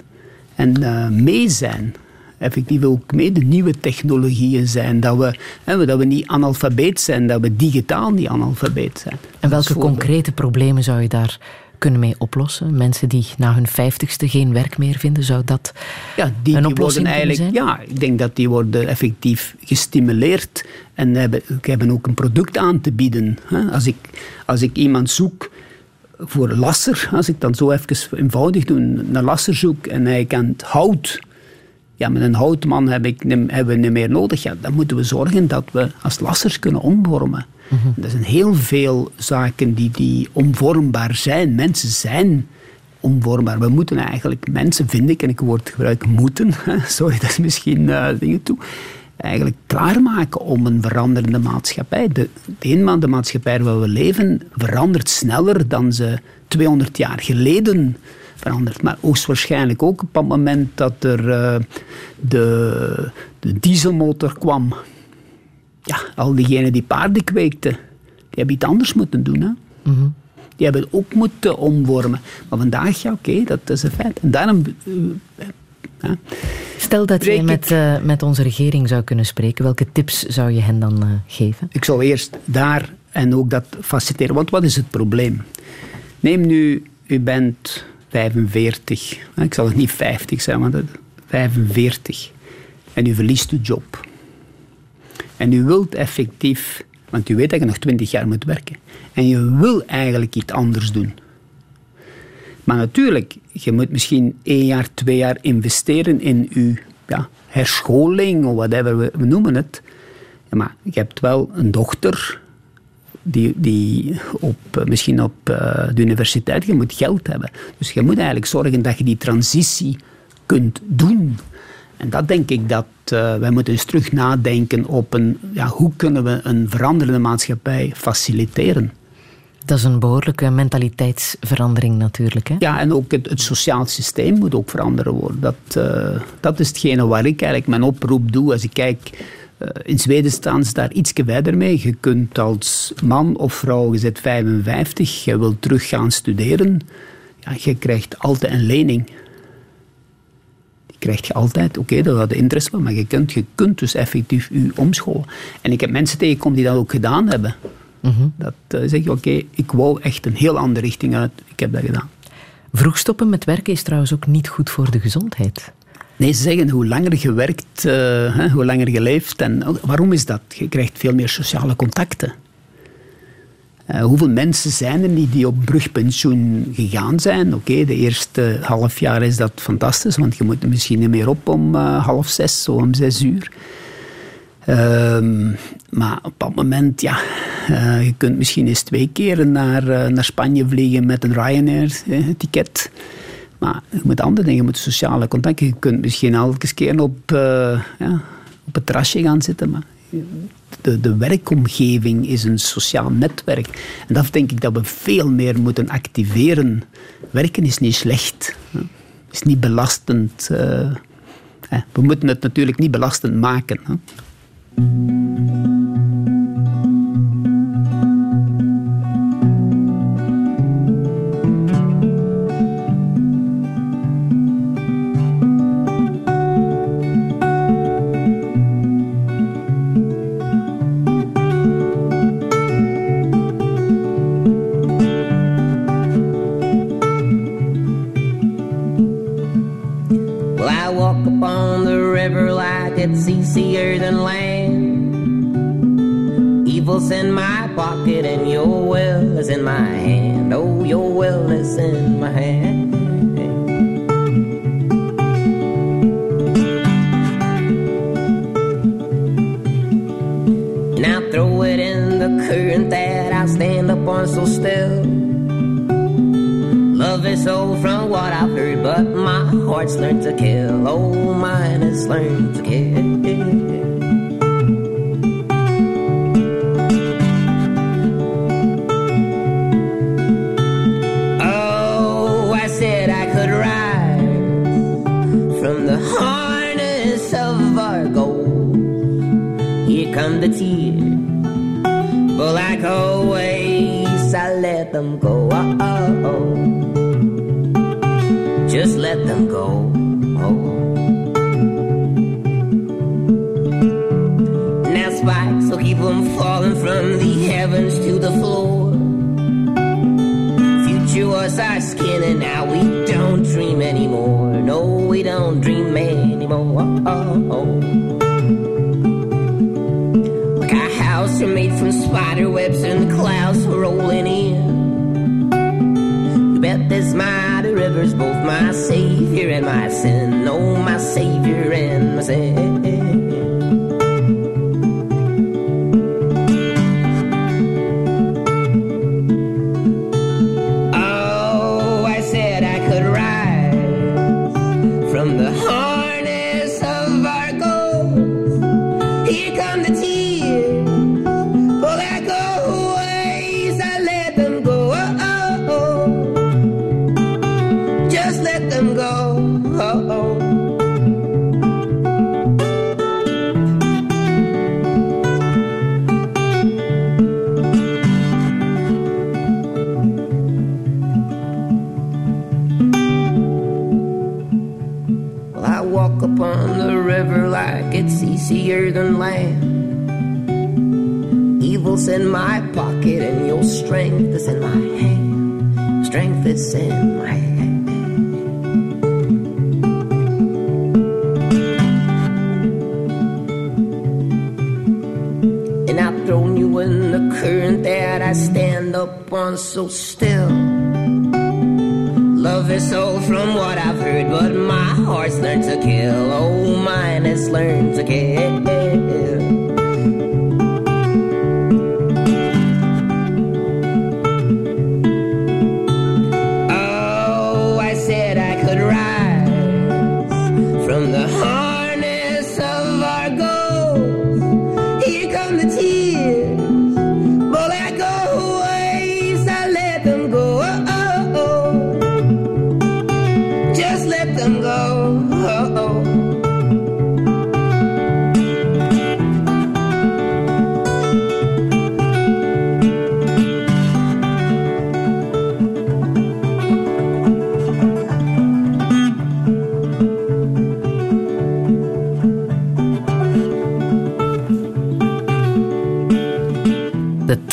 en uh, mee zijn. Effectief ook mee de nieuwe technologieën zijn. Dat we, hè, dat we niet analfabeet zijn, dat we digitaal niet analfabeet zijn. En welke concrete problemen zou je daar kunnen mee oplossen? Mensen die na hun vijftigste geen werk meer vinden, zou dat ja, die, een oplossing die eigenlijk, Ja, ik denk dat die worden effectief gestimuleerd en hebben, hebben ook een product aan te bieden. Als ik, als ik iemand zoek voor lasser, als ik dan zo even eenvoudig doe, een lasser zoek en hij kent hout ja, met een houtman heb ik, hebben we niet meer nodig. Ja, dan moeten we zorgen dat we als lassers kunnen omvormen. Mm Er zijn heel veel zaken die, die omvormbaar zijn. Mensen zijn omvormbaar. We moeten eigenlijk mensen, vind ik, en ik woord gebruik moeten, sorry, dat is misschien uh, dingen toe, eigenlijk klaarmaken om een veranderende maatschappij. De, de, de maatschappij waar we leven verandert sneller dan ze 200 jaar geleden veranderd. Maar hoogstwaarschijnlijk ook op het moment dat er uh, de, de dieselmotor kwam. Ja, al diegenen die paarden kweekten, die hebben iets anders moeten doen. Hè? Mhm. Die hebben ook moeten omvormen. Maar vandaag, ja, oké, dat is een feit. En daarom... Uh, Stel dat je met, uh, met onze regering zou kunnen spreken, welke tips zou je hen dan uh, geven? Ik zou eerst daar en ook dat faciliteren. Want wat is het probleem? Neem nu, u bent 45. Ik zal het niet 50 zijn, maar 45. En u verliest uw job. En u wilt effectief, want u weet dat je nog 20 jaar moet werken. En je wil eigenlijk iets anders doen. Maar natuurlijk, je moet misschien één jaar, twee jaar investeren in uw ja, herscholing of whatever we, we noemen het. maar je hebt wel een dochter die, die op, eh, misschien op uh, de universiteit, je moet geld hebben. Dus je moet eigenlijk zorgen dat je die transitie kunt doen. En dat denk ik dat uh, wij moeten eens terug nadenken op een, ja, hoe kunnen we een veranderende maatschappij faciliteren. Dat is een behoorlijke mentaliteitsverandering natuurlijk. Hè? Ja, en ook het, het sociaal systeem moet ook veranderen worden. Dat, uh, dat is hetgene waar ik eigenlijk mijn oproep doe als ik kijk eh, in Zweden staan ze daar iets verder mee. Je kunt als man of vrouw, je zit 55, je wilt terug gaan studeren. Ja, je krijgt altijd een lening. Krijg je altijd. Oké, okay, dat had de interesse van, maar je kunt, je kunt dus effectief je omscholen. En ik heb mensen tegengekomen die dat ook gedaan hebben. Mhm. Dat uh, zeg je, oké, ik wou echt een heel andere richting uit. Ik heb dat gedaan. Vroeg stoppen met werken is trouwens ook niet goed voor de gezondheid. Nee, ze zeggen hoe langer je werkt, uh, hoe langer je leeft. En waarom is dat? Je krijgt veel meer sociale contacten. Uh, hoeveel mensen zijn er niet die op brugpensioen gegaan zijn? Oké, de eerste half jaar is dat fantastisch, want je moet er misschien niet meer op om uh, half zes, zo om zes uur. Ehm, maar op dat moment, ja, je kunt misschien eens twee keer naar, naar Spanje vliegen met een Ryanair-ticket. Maar je moet andere dingen, je moet sociale contacten. Je kunt misschien elke keer op, ja, op het terrasje gaan zitten, maar de, de werkomgeving is een sociaal netwerk. En dat denk ik dat we veel meer moeten activeren. Werken is niet slecht. Is niet belastend. Uh, we moeten het natuurlijk niet belastend maken. Land. In my pocket and your will is in my hand. Oh, your will is in my hand. And I throw it in the current that I stand up on so still. Love is so from what I've heard, but my heart's learned to kill. Oh, mine has learned to kill. But like always, I let them go. Oh, oh. Just let them go. That's why, so keep them falling from the heavens to the floor. Future was our skin, and now we don't dream anymore. No, we don't dream anymore. Are made from spider webs, and the clouds are rolling in. You bet this mighty river's both my savior and my sin. Oh, my savior and my sin.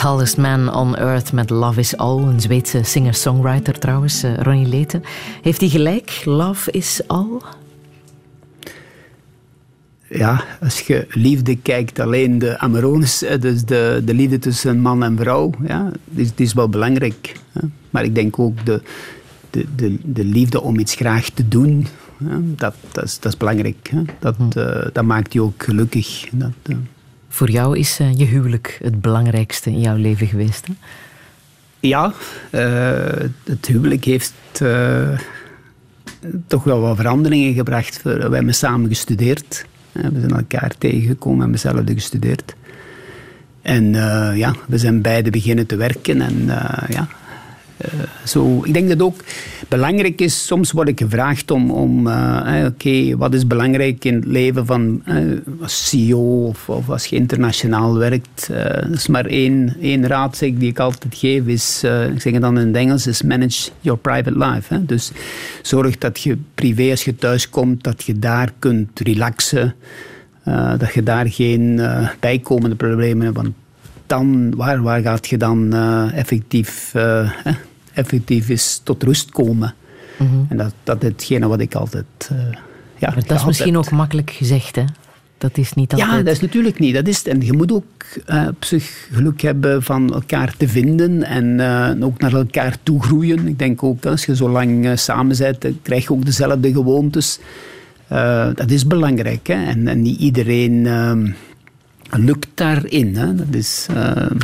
The Tallest Man on Earth met Love is All. Een Zweedse singer-songwriter trouwens, eh, Ronnie Leten. Heeft hij gelijk? Love is all? Ja, als je liefde kijkt, alleen de amoronus, eh, dus de, de liefde tussen man en vrouw, ja, het is, wel belangrijk. Hè. Maar ik denk ook de, de, de, de liefde om iets graag te doen, dat, dat, is, dat is belangrijk. Hè. Dat, eh, dat maakt je ook gelukkig. Dat, eh, Voor jou is eh, je huwelijk het belangrijkste in jouw leven geweest. Hè? Ja, eh, het huwelijk heeft eh, toch wel wat veranderingen gebracht. We hebben samen gestudeerd. We zijn elkaar tegengekomen en hetzelfde gestudeerd. En ja, we zijn beide beginnen te werken. En ja, eh, zo, ik denk dat ook belangrijk is. Soms word ik gevraagd om, om eh, eh, oké, wat is belangrijk in het leven van als CEO of, of als je internationaal werkt. Dat is maar één, één raad zeg, die ik altijd geef. Is, ik zeg het dan in het Engels, is manage your private life. Hè. Dus zorg dat je privé als je thuis komt, dat je daar kunt relaxen. dat je daar geen bijkomende problemen hebt. Want dan, waar, waar gaat je dan effectief, effectief is tot rust komen? En dat, dat is hetgene wat ik altijd. eh, ja, Maar dat is misschien heb. ook makkelijk gezegd, hè? Dat is niet altijd... Ja, dat is natuurlijk niet. Dat is, en je moet ook uh, op zich geluk hebben van elkaar te vinden en uh, ook naar elkaar toe groeien. Ik denk ook als je zo lang uh, samen bent, krijg je ook dezelfde gewoontes. dat is belangrijk. Hè? En, en niet iedereen ehm, lukt daarin. Hè? Dat is,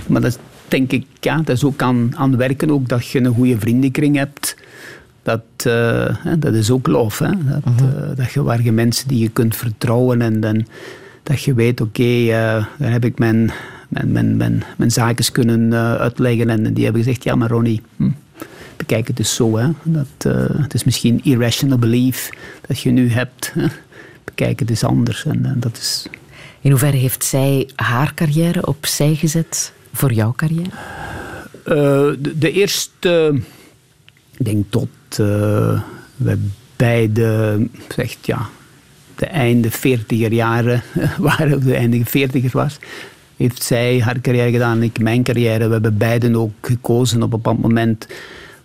maar dat denk ik, ja, dat is ook aan, aan werken, ook dat je een goede vriendenkring hebt. Dat, uh, dat is ook lof. Hè? Dat, uh, dat je, waar je mensen die je kunt vertrouwen en dan, dat je weet, oké, okay, uh, daar heb ik mijn, mijn, mijn, mijn, mijn zaken kunnen uitleggen. En die hebben gezegd, ja maar Ronnie, hm, bekijk het dus zo. Hè? Dat, het is misschien irrational belief dat je nu hebt. Hè? Bekijk het eens anders. En, dat is... In hoeverre heeft zij haar carrière opzij gezet voor jouw carrière? de, de eerste, ik denk tot uh, we beide, zegt ja, de einde 40er jaren waren, de einde 40er was, heeft zij haar carrière gedaan en ik mijn carrière. We hebben beiden ook gekozen op een bepaald moment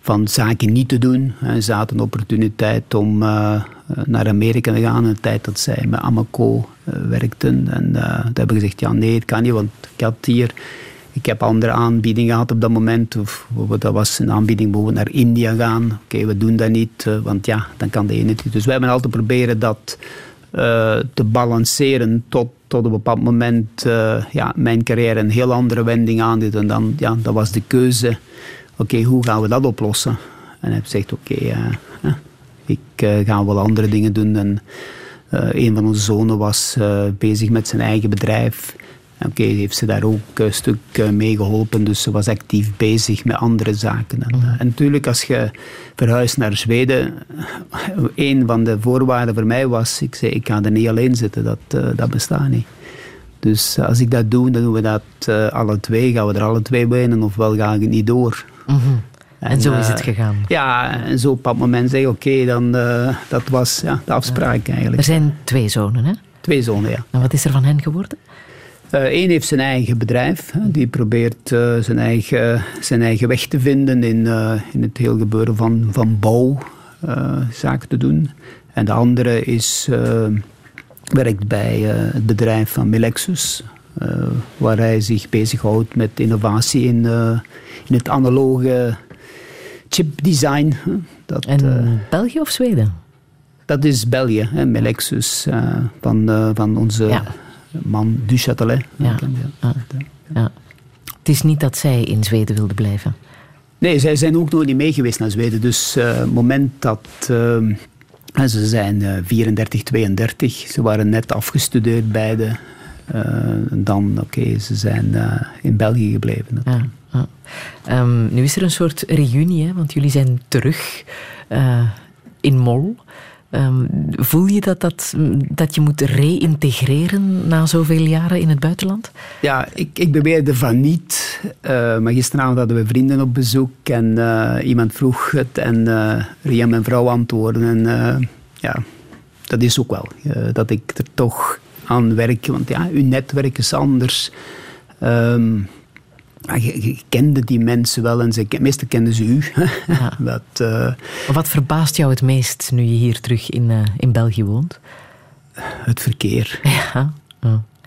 van zaken niet te doen. Ze hadden een opportuniteit om uh, naar Amerika te gaan, de tijd dat zij met Amaco werkten. En uh, toen hebben we gezegd, ja nee, het kan niet, want ik had hier ik heb andere aanbiedingen gehad op dat moment. Of, dat was een aanbieding bijvoorbeeld naar India gaan. Oké, we doen dat niet, eh, want ja, dan kan de ene niet. Dus wij hebben altijd proberen dat uh, te balanceren tot, tot een bepaald moment uh, ja, mijn carrière een heel andere wending aandeed. En dan ja, dat was de keuze, oké, hoe gaan we dat oplossen? En heeft gezegd, oké, ik ga wel andere dingen doen. En een van onze zonen was bezig met zijn eigen bedrijf. Oké, heeft ze daar ook een stuk eh, mee geholpen, dus ze was actief bezig met andere zaken. En, mhm. eh, en natuurlijk, als je verhuist naar Zweden, een van de voorwaarden voor mij was, ik zei, ik ga er niet alleen zitten, dat, dat bestaat niet. Dus als ik dat doe, dan doen we dat uh, alle twee, gaan we er alle twee bijnen, ofwel ga ik het niet door. Mm -hmm. en, en, zo is het gegaan. Ja, en zo op dat moment zeg oké, dan dat was ja, de afspraak eigenlijk. Er zijn twee zonen, hè? Twee zonen, ja. En wat is er van hen geworden? Eén heeft zijn eigen bedrijf. Die probeert uh, zijn, eigen, zijn eigen weg te vinden in, in het heel gebeuren van, van bouwzaken te doen. En de andere is, werkt bij het bedrijf van Melexus. waar hij zich bezighoudt met innovatie in, in het analoge chipdesign. Dat, en België of Zweden? Dat is België, hè, Melexus van, van onze... Ja man du Châtelet. Ja. ja. Het is niet dat zij in Zweden wilde blijven. Nee, zij zijn ook nog niet mee geweest naar Zweden. Dus uh, het moment dat... Uh, ze zijn uh, 34, 32. Ze waren net afgestudeerd beide. Uh, dan, oké, ze zijn in België gebleven. Ja, ja. Um, nu is er een soort reunie, hè, want jullie zijn terug in Mol. Um, voel je dat, dat, dat je moet reïntegreren na zoveel jaren in het buitenland? Ja, ik, ik beweerde van niet. Uh, maar gisteravond hadden we vrienden op bezoek en uh, iemand vroeg het en uh, Ria, mijn vrouw, antwoorden. En ja, dat is ook wel. dat ik er toch aan werk. Want ja, uw netwerk is anders. Um, je, kende die mensen wel en ze, meestal kenden ze u. Ja. dat, uh, Wat verbaast jou het meest nu je hier terug in, uh, in België woont? Het verkeer. Ja.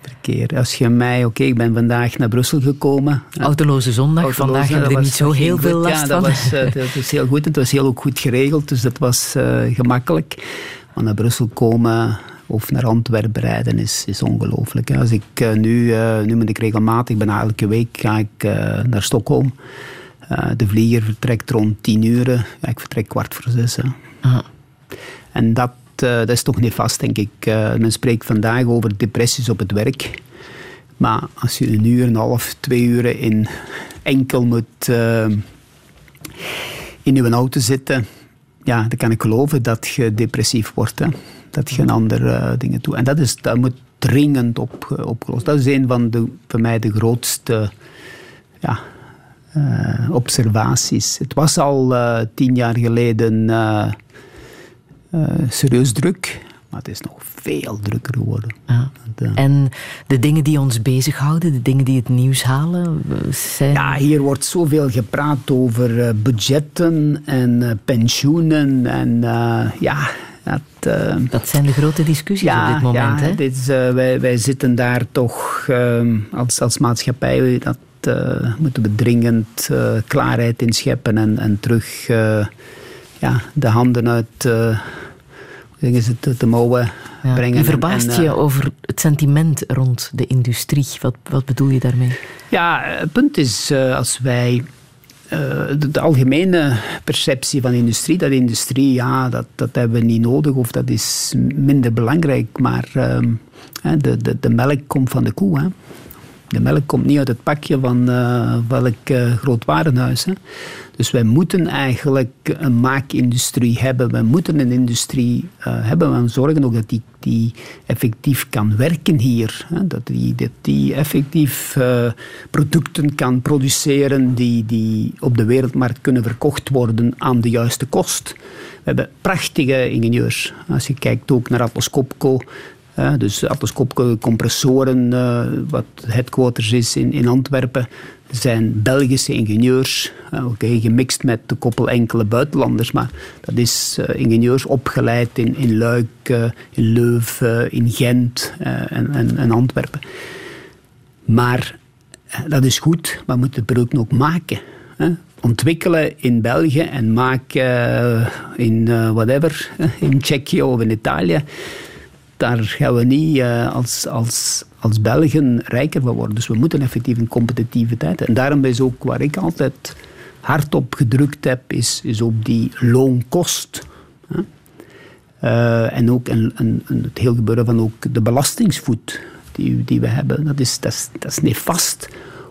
Verkeer. Als je mij, oké, okay, ik ben vandaag naar Brussel gekomen. Autoloze zondag, Autoloze, vandaag hebben we niet zo heel veel last ja, dat van. Was, uh, dat was heel goed. Het was heel ook goed geregeld, dus dat was gemakkelijk. Maar naar Brussel komen, of naar Antwerpen rijden is, is ongelooflijk. Als ik uh, nu, uh, nu moet ik regelmatig, bijna elke week ga ik uh, naar Stockholm. de vlieger vertrekt rond tien uur. Ja, ik vertrek kwart voor zes. En dat, dat is toch niet vast, denk ik. men spreekt vandaag over depressies op het werk. Maar als je een uur en een half, twee uur in enkel moet in je auto zitten, ja, dan kan ik geloven dat je depressief wordt. Hè dat geen andere uh, dingen toe. En dat, is, dat moet dringend op, uh, opgelost. Dat is een van de, voor mij de grootste ja, uh, observaties. Het was al eh, tien jaar geleden serieus druk, maar het is nog veel drukker geworden. Ja. En de dingen die ons bezighouden, de dingen die het nieuws halen, zijn... Ja, hier wordt zoveel gepraat over budgetten en pensioenen en ja Dat, eh, Dat zijn de grote discussies op dit moment. ja, hè? dit is, eh, wij, wij zitten daar toch ehm, als, als maatschappij, dat eh, moeten we dringend klaarheid in scheppen en, en terug ja, de handen uit ze het, de mouwen Ja. brengen. Je verbaast en, je over het sentiment rond de industrie. Wat, wat bedoel je daarmee? Ja, het punt is, als wij de, de algemene perceptie van industrie, dat industrie, ja, dat, dat hebben we niet nodig of dat is minder belangrijk, maar ehm, de, de, de melk komt van de koe. Hè. De melk komt niet uit het pakje van eh, welk eh, groot warenhuis. Hè. Dus wij moeten eigenlijk een maakindustrie hebben. We moeten een industrie eh, hebben. We zorgen ook dat die, die effectief kan werken hier. Hè. Dat, die, die effectief producten kan produceren die, die op de wereldmarkt kunnen verkocht worden aan de juiste kost. We hebben prachtige ingenieurs. Als je kijkt ook naar Atlas Copco, dus Atlas compressoren, eh, wat headquarters is in, in Antwerpen, zijn Belgische ingenieurs. eh, Oké, gemixt met een koppel enkele buitenlanders, maar dat is eh, ingenieurs opgeleid in, in Luik, in Leuven, in Gent en, en, en Antwerpen. Maar dat is goed, maar moeten het product ook maken. Ontwikkelen in België en maken in whatever, in Tsjechië of in Italië. Daar gaan we niet eh, als, als, als Belgen rijker van worden. Dus we moeten effectief een competitiviteit. En daarom is ook waar ik altijd hard op gedrukt heb, is, is op die loonkost. hè. Eh, en ook een, een, een- het heel gebeuren van ook de belastingsvoet die, die we hebben. Dat is, dat is, dat is nefast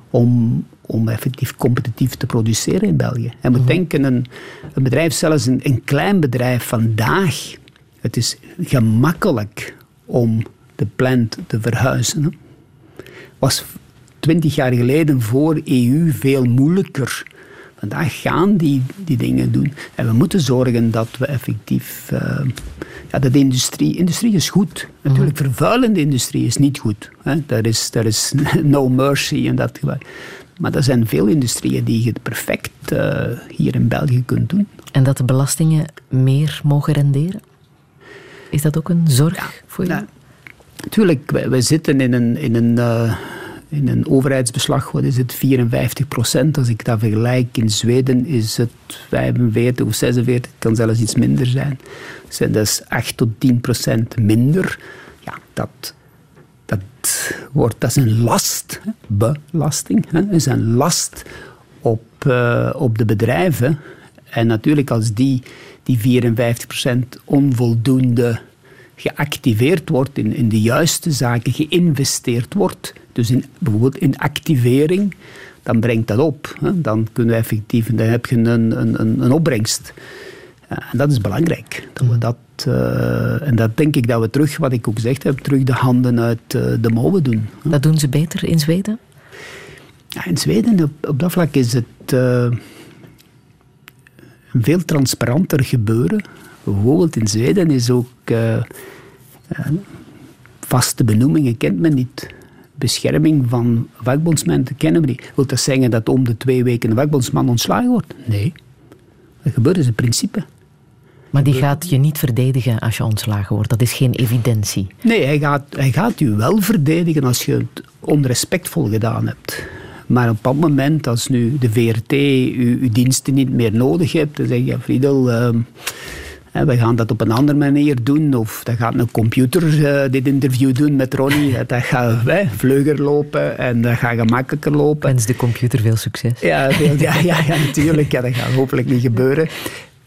om, om effectief competitief te produceren in België. En moet denken, een, een bedrijf, zelfs een, een klein bedrijf vandaag, het is gemakkelijk om de plant te verhuizen. hè. Was twintig jaar geleden voor EU veel moeilijker. Vandaag gaan die, die dingen doen. En we moeten zorgen dat we effectief... eh, ja, dat de industrie... Industrie is goed. Natuurlijk, vervuilende industrie is niet goed. Hè. Daar, is, daar is no mercy in dat. Maar er zijn veel industrieën die je perfect eh, hier in België kunt doen. En dat de belastingen meer mogen renderen? Is dat ook een zorg voor je? Nou, Tuurlijk, wij, wij zitten in een, in, een, eh, in een overheidsbeslag, wat is het, 54 procent. Als ik dat vergelijk, in Zweden is het 45 of 46, het kan zelfs iets minder zijn. Dus dat is 8 tot 10 procent minder. Ja, dat, dat, wordt, dat is een last, hè, belasting, hè, is een last op, eh, op de bedrijven. En natuurlijk als die, die 54% onvoldoende geactiveerd wordt, in, in de juiste zaken geïnvesteerd wordt, dus in, bijvoorbeeld in activering, dan brengt dat op. Hè. Dan kunnen we effectief, dan heb je een, een, een, een opbrengst. Ja, en dat is belangrijk. Dat we dat, eh, en dat denk ik dat we terug, wat ik ook gezegd heb, terug de handen uit eh, de mouwen doen. Dat doen ze beter in Zweden? Ja, in Zweden, op, op dat vlak is het eh, veel transparanter gebeuren. Bijvoorbeeld in Zweden is ook eh, eh, vaste benoemingen kent men niet. Bescherming van vakbondsmen kennen we niet. Wil dat zeggen dat om de twee weken een vakbondsman ontslagen wordt? Nee. Dat gebeurt is een principe. Maar die gaat je niet verdedigen als je ontslagen wordt. Dat is geen evidentie. Nee, hij gaat, hij gaat u wel verdedigen als je het onrespectvol gedaan hebt. Maar op dat moment, als nu de VRT uw, uw diensten niet meer nodig hebt, dan zeg je, ja, Friedel, ehm, we gaan dat op een andere manier doen. Of dan gaat een computer eh, dit interview doen met Ronnie. Dat gaat vleuger lopen en dat gaat gemakkelijker lopen. Wens de computer veel succes. Ja, veel- ja, ja, ja natuurlijk. Ja, dat gaat hopelijk niet gebeuren.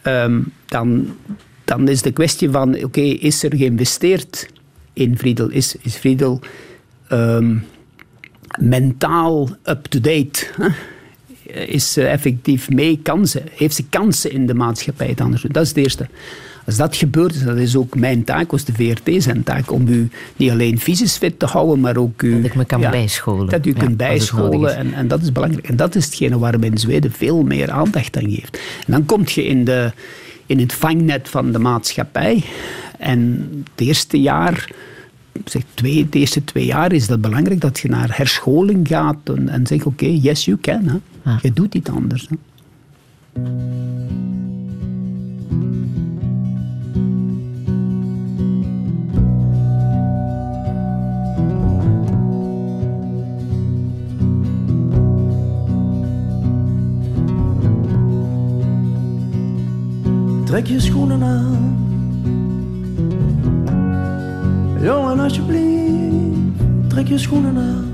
Ehm, dan, dan is de kwestie van, oké, is er geïnvesteerd in Friedel? Is, is Friedel ehm, mentaal up-to-date? Is ze effectief mee kansen? Heeft ze kansen in de maatschappij? het anders doen? Dat is het eerste. Als dat gebeurt, dat is ook mijn taak, als de VRT zijn taak, om u niet alleen fysisch fit te houden, maar ook u... Dat ik me kan bijscholen. Dat u Ja, kunt bijscholen en, en dat is belangrijk. En dat is hetgene waar men in Zweden veel meer aandacht aan geeft. En dan kom je in, de, in het vangnet van de maatschappij. En het eerste jaar, zeg, twee, de eerste twee jaar is dat belangrijk dat je naar herscholing gaat en, en zegt: Oké, yes, you can. Hè. Je doet iets anders. Trek je schoenen aan Jongen, alsjeblieft, trek je schoenen aan.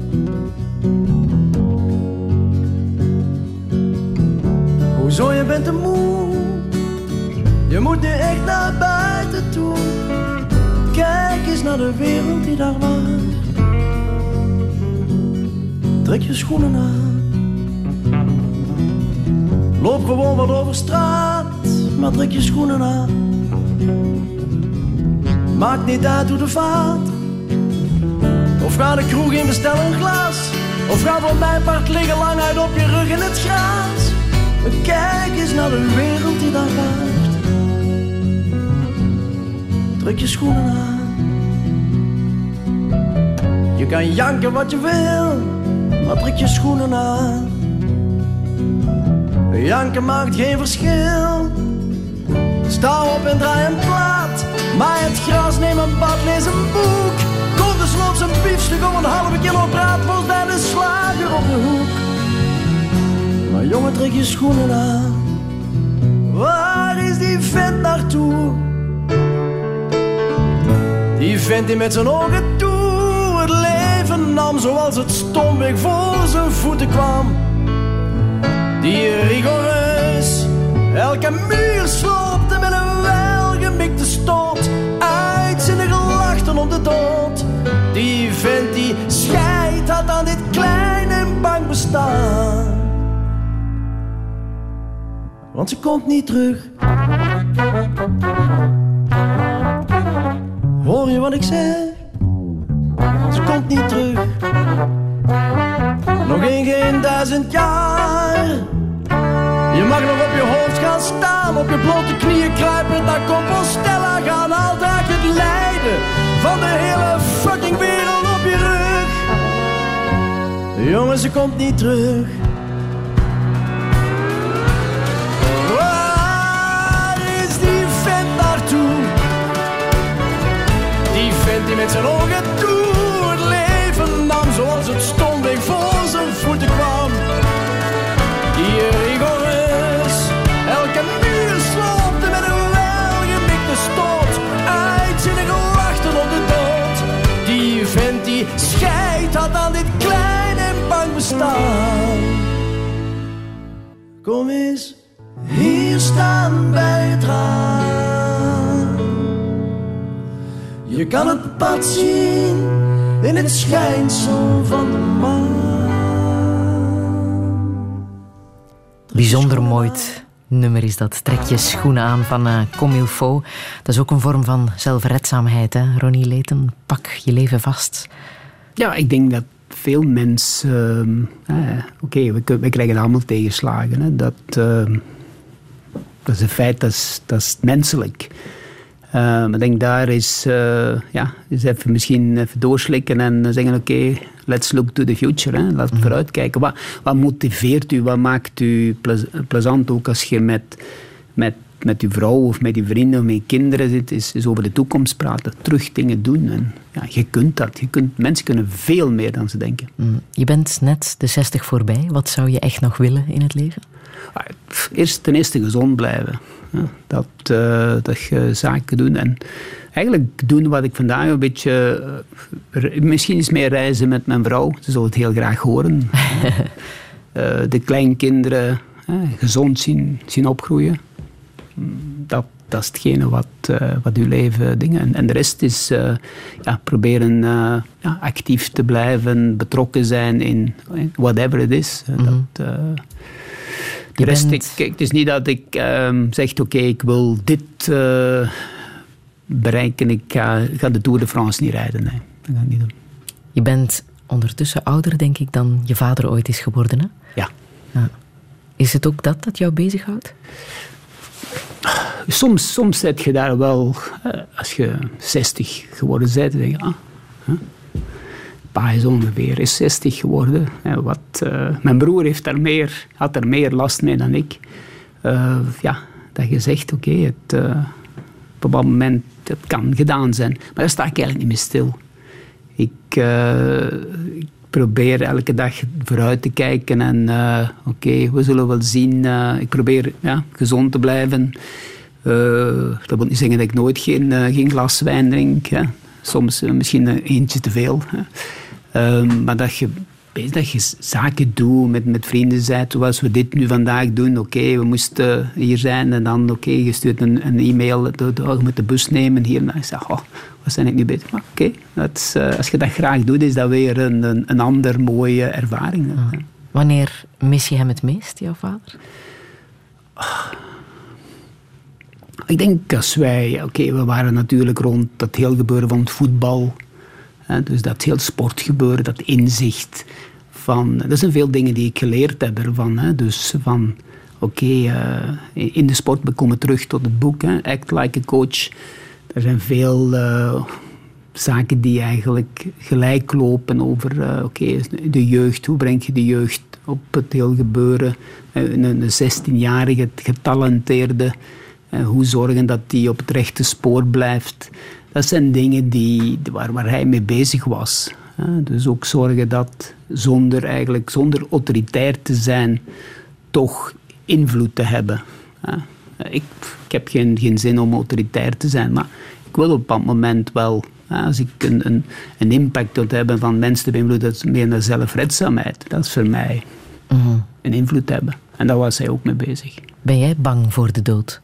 Hoezo, je bent te moe? Je moet nu echt naar buiten toe. Kijk eens naar de wereld die daar waait. Trek je schoenen aan. Loop gewoon wat over straat, maar trek je schoenen aan. Maakt niet uit hoe de vaart. Of ga de kroeg in, bestel een glas. Of ga voor mijn part liggen lang uit op je rug in het gras. Kijk eens naar de wereld die daar wacht. Trek je schoenen aan. Je kan janken wat je wil, maar trek je schoenen aan. Janken maakt geen verschil. Sta op en draai een plaat. Maai het gras, neem een bad, lees een boek. Koop de slot een biefstuk om een halve kilo braadworst bij de slager op de hoek. Maar jongen, trek je schoenen aan. Waar is die vent naartoe? Die vent die met zijn ogen toe het leven nam zoals het stomweg voor zijn voeten kwam. Die rigoureus elke muur sloopte vent die scheid had aan dit klein en bang bestaan. Want ze komt niet terug. Hoor je wat ik zeg? Ze komt niet terug. Nog in geen duizend jaar. Je mag nog op je hoofd gaan staan, op je blote knieën kruipen naar Compostela gaan. Altijd het lijden van de hele fucking wereld. Jongen, ze komt niet terug. Waar is die vent naartoe? Die vent die met zijn ogen toe het leven nam zoals het stomweg Kom eens hier staan bij het raam. Je kan het pad zien in het schijnsel van de maan. Bijzonder mooi nummer is dat. Trek je schoenen aan van uh, Comme il faut. Dat is ook een vorm van zelfredzaamheid, hè? Ronnie Leten, pak je leven vast. Ja, ik denk dat veel mensen... Uh, Oké, okay, we, we, krijgen allemaal tegenslagen. Hè? Dat, uh, dat is een feit, dat is, dat is menselijk. Uh, ik denk daar is, uh, ja, is even misschien even doorslikken en zeggen: oké, okay, let's look to the future. Hè. Laten we mm. vooruitkijken. Wat, wat motiveert u, wat maakt u plezant ook als je met, met, met uw vrouw of met uw vrienden of met je kinderen zit, is, is over de toekomst praten, terug dingen doen. En, ja, je kunt dat. Je kunt, mensen kunnen veel meer dan ze denken. Mm. Je bent net de 60 voorbij. Wat zou je echt nog willen in het leven? Eerst ten eerste gezond blijven. Ja, dat, uh, dat je zaken doen. En eigenlijk doen wat ik vandaag een beetje... Uh, misschien eens meer reizen met mijn vrouw. Ze zal het heel graag horen. uh, de kleinkinderen gezond zien, zien opgroeien. Dat, dat is hetgene wat, wat uw leven dingen. En, en de rest is ja, proberen ja, actief te blijven, betrokken zijn in whatever it is. Mm -hmm. dat, de rest, bent... ik, het is niet dat ik uh, zeg, oké, okay, ik wil dit uh, bereiken. Ik ga, ga, de Tour de France niet rijden. Nee, dat ga ik niet doen. Je bent ondertussen ouder, denk ik, dan je vader ooit is geworden, hè? Ja. ja. Is het ook dat dat jou bezighoudt? Soms, soms zet je daar wel, uh, als je 60 geworden bent, denk je, ah, pa is ongeveer is 60 geworden. Wat, uh, mijn broer heeft daar meer, had er meer last mee dan ik. Uh, ja, dat je zegt, oké, op een bepaald moment het kan gedaan zijn. Maar daar sta ik eigenlijk niet meer stil. Ik, probeer elke dag vooruit te kijken en oké, we zullen wel zien. ik probeer ja, gezond te blijven. Eh, dat wil niet zeggen dat ik nooit geen, eh, geen glas wijn drink. Hè. Soms eh, misschien een eentje te veel. Hè. Ehm, maar dat je, dat je zaken doet met, met vrienden bent, zoals we dit nu vandaag doen. Oké, we moesten hier zijn en dan, oké, je stuurt een, een e-mail, de, je moet de bus nemen hier. En ik zeg, oh, wat zijn ik nu bezig? Maar oké, als je dat graag doet, is dat weer een, een, een ander mooie ervaring. Wanneer mis je hem het meest, jouw vader? Ik denk als wij, oké, we waren natuurlijk rond dat heel gebeuren van het voetbal. Hè, dus dat heel sportgebeuren, dat inzicht van. Dat zijn veel dingen die ik geleerd heb ervan. Hè, dus van, oké, eh, in de sport, we komen terug tot het boek, hè, Act Like a Coach. Er zijn veel eh, zaken die eigenlijk gelijk lopen over, eh, oké, de jeugd, hoe breng je de jeugd op het heel gebeuren? Een, een 16-jarige getalenteerde. En hoe zorgen dat die op het rechte spoor blijft. Dat zijn dingen die, waar, waar hij mee bezig was. hè. Dus ook zorgen dat zonder, eigenlijk, zonder autoritair te zijn, toch invloed te hebben. hè. Ik, ik heb geen, geen zin om autoritair te zijn, maar ik wil op dat moment wel, als ik een, een, een impact wil hebben van mensen te beïnvloeden, dat is meer naar zelfredzaamheid. Dat is voor mij een invloed hebben. En daar was hij ook mee bezig. Ben jij bang voor de dood?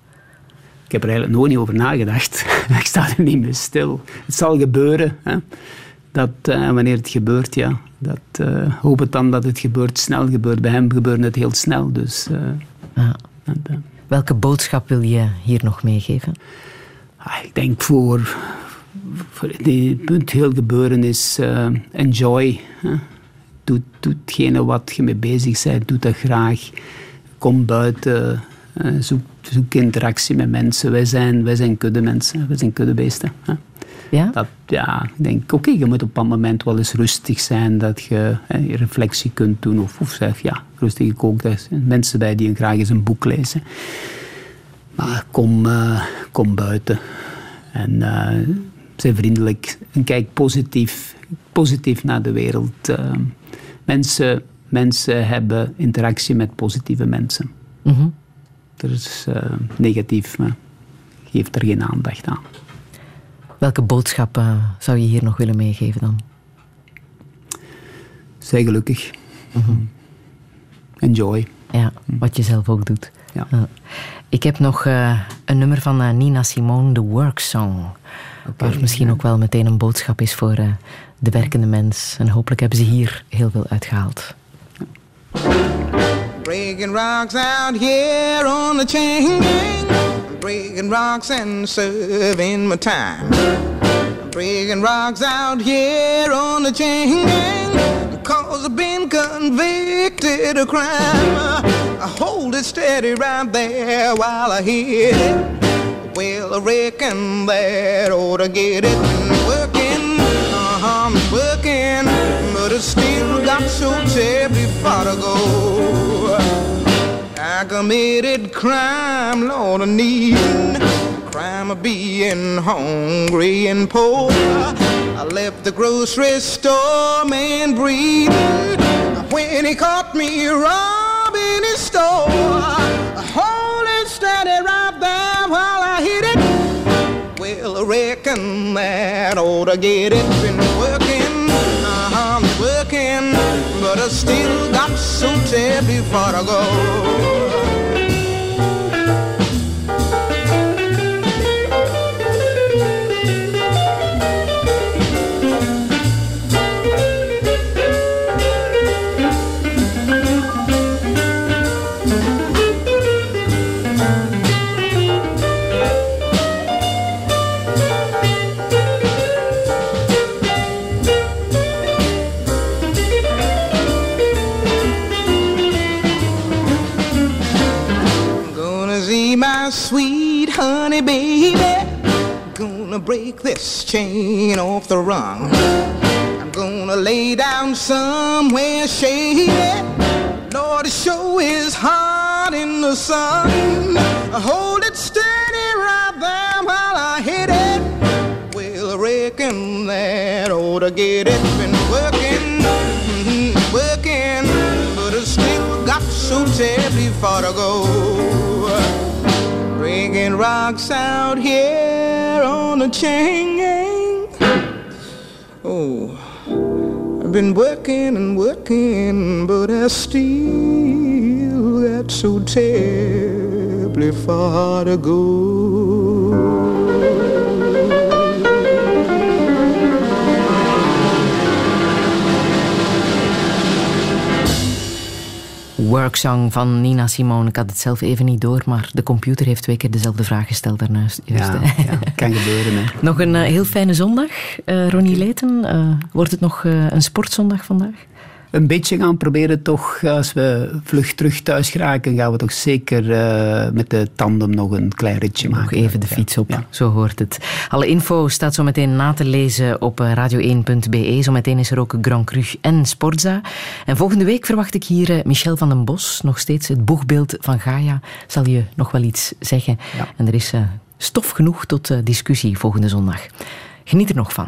Ik heb er eigenlijk nooit niet over nagedacht. ik sta er niet meer stil. Het zal gebeuren. Hè. Dat, eh, wanneer het gebeurt, ja. Dat, eh, hoop het dan dat het gebeurt, snel gebeurt. Bij hem gebeurt het heel snel. Dus, eh, en, Welke boodschap wil je hier nog meegeven? ah, ik denk voor, voor het punt heel gebeuren is enjoy. Hè. Doe, doe hetgene wat je mee bezig bent. Doe dat graag. Kom buiten. Eh, zoek, zoek interactie met mensen. Wij zijn, wij zijn kuddemensen. Wij zijn kuddebeesten. Hè. Ja? Dat, ja, ik denk, oké, je moet op dat moment wel eens rustig zijn, dat je hè, reflectie kunt doen. Of, of zeg, ja, rustig. Ik ook, er zijn mensen bij die graag eens een boek lezen. Maar kom, eh, kom buiten. En eh zijn vriendelijk. En kijk positief, positief naar de wereld. Mensen, mensen hebben interactie met positieve mensen. Mhm. Er is eh, negatief, maar geef er geen aandacht aan. Welke boodschap zou je hier nog willen meegeven dan? Zij gelukkig. Enjoy. Ja, wat je zelf ook doet. Ja. Ik heb nog eh, een nummer van eh, Nina Simone, The Work Song. waar misschien ook wel meteen een boodschap is voor de werkende mens. En hopelijk hebben ze hier heel veel uitgehaald. Breaking rocks out here on the chain gang. Breaking rocks and serving my time. Breaking rocks out here on the chain gang. Cause I've been convicted of crime. I hold it steady right there while I hit it. Well, I reckon that ought to get it working. Uh-huh, working, but I still got so terribly far to go. I committed crime, Lord, I need crime of being hungry and poor. I left the grocery store, man, breathing when he caught me robbing his store. Hold it steady right there while I hit it. Well, I reckon that ought to get it. Been working, but I still got so far to go. Gonna break this chain off the rung. I'm gonna lay down somewhere shady. Lord, it sure is hot in the sun. Hold it steady right there while I hit it. Well, I reckon that ought to get it. Been working, mhm, working, but I still got so terribly far to go. Breaking rocks out here on the chain. Oh, I've been working and working, but I still got so terribly far to go. Worksong van Nina Simone. Ik had het zelf even niet door, maar de computer heeft twee keer dezelfde vraag gesteld daarnaast. Ja, hè. ja, kan gebeuren. Hè. Nog een eh, heel fijne zondag, eh, Ronnie Leten. Eh, wordt het nog eh, een sportzondag vandaag? Een beetje gaan proberen toch, als we vlug terug thuis geraken, gaan we toch zeker eh, met de tandem nog een klein ritje maken. Nog even de fiets op, zo hoort het. Alle info staat zo meteen na te lezen op eh, radio1.be. Zometeen is er ook Grand Cru en Sportza. En volgende week verwacht ik hier eh, Michel van den Bos. Nog steeds het boegbeeld van Gaia. Zal je nog wel iets zeggen. En er is stof genoeg tot discussie volgende zondag. Geniet er nog van.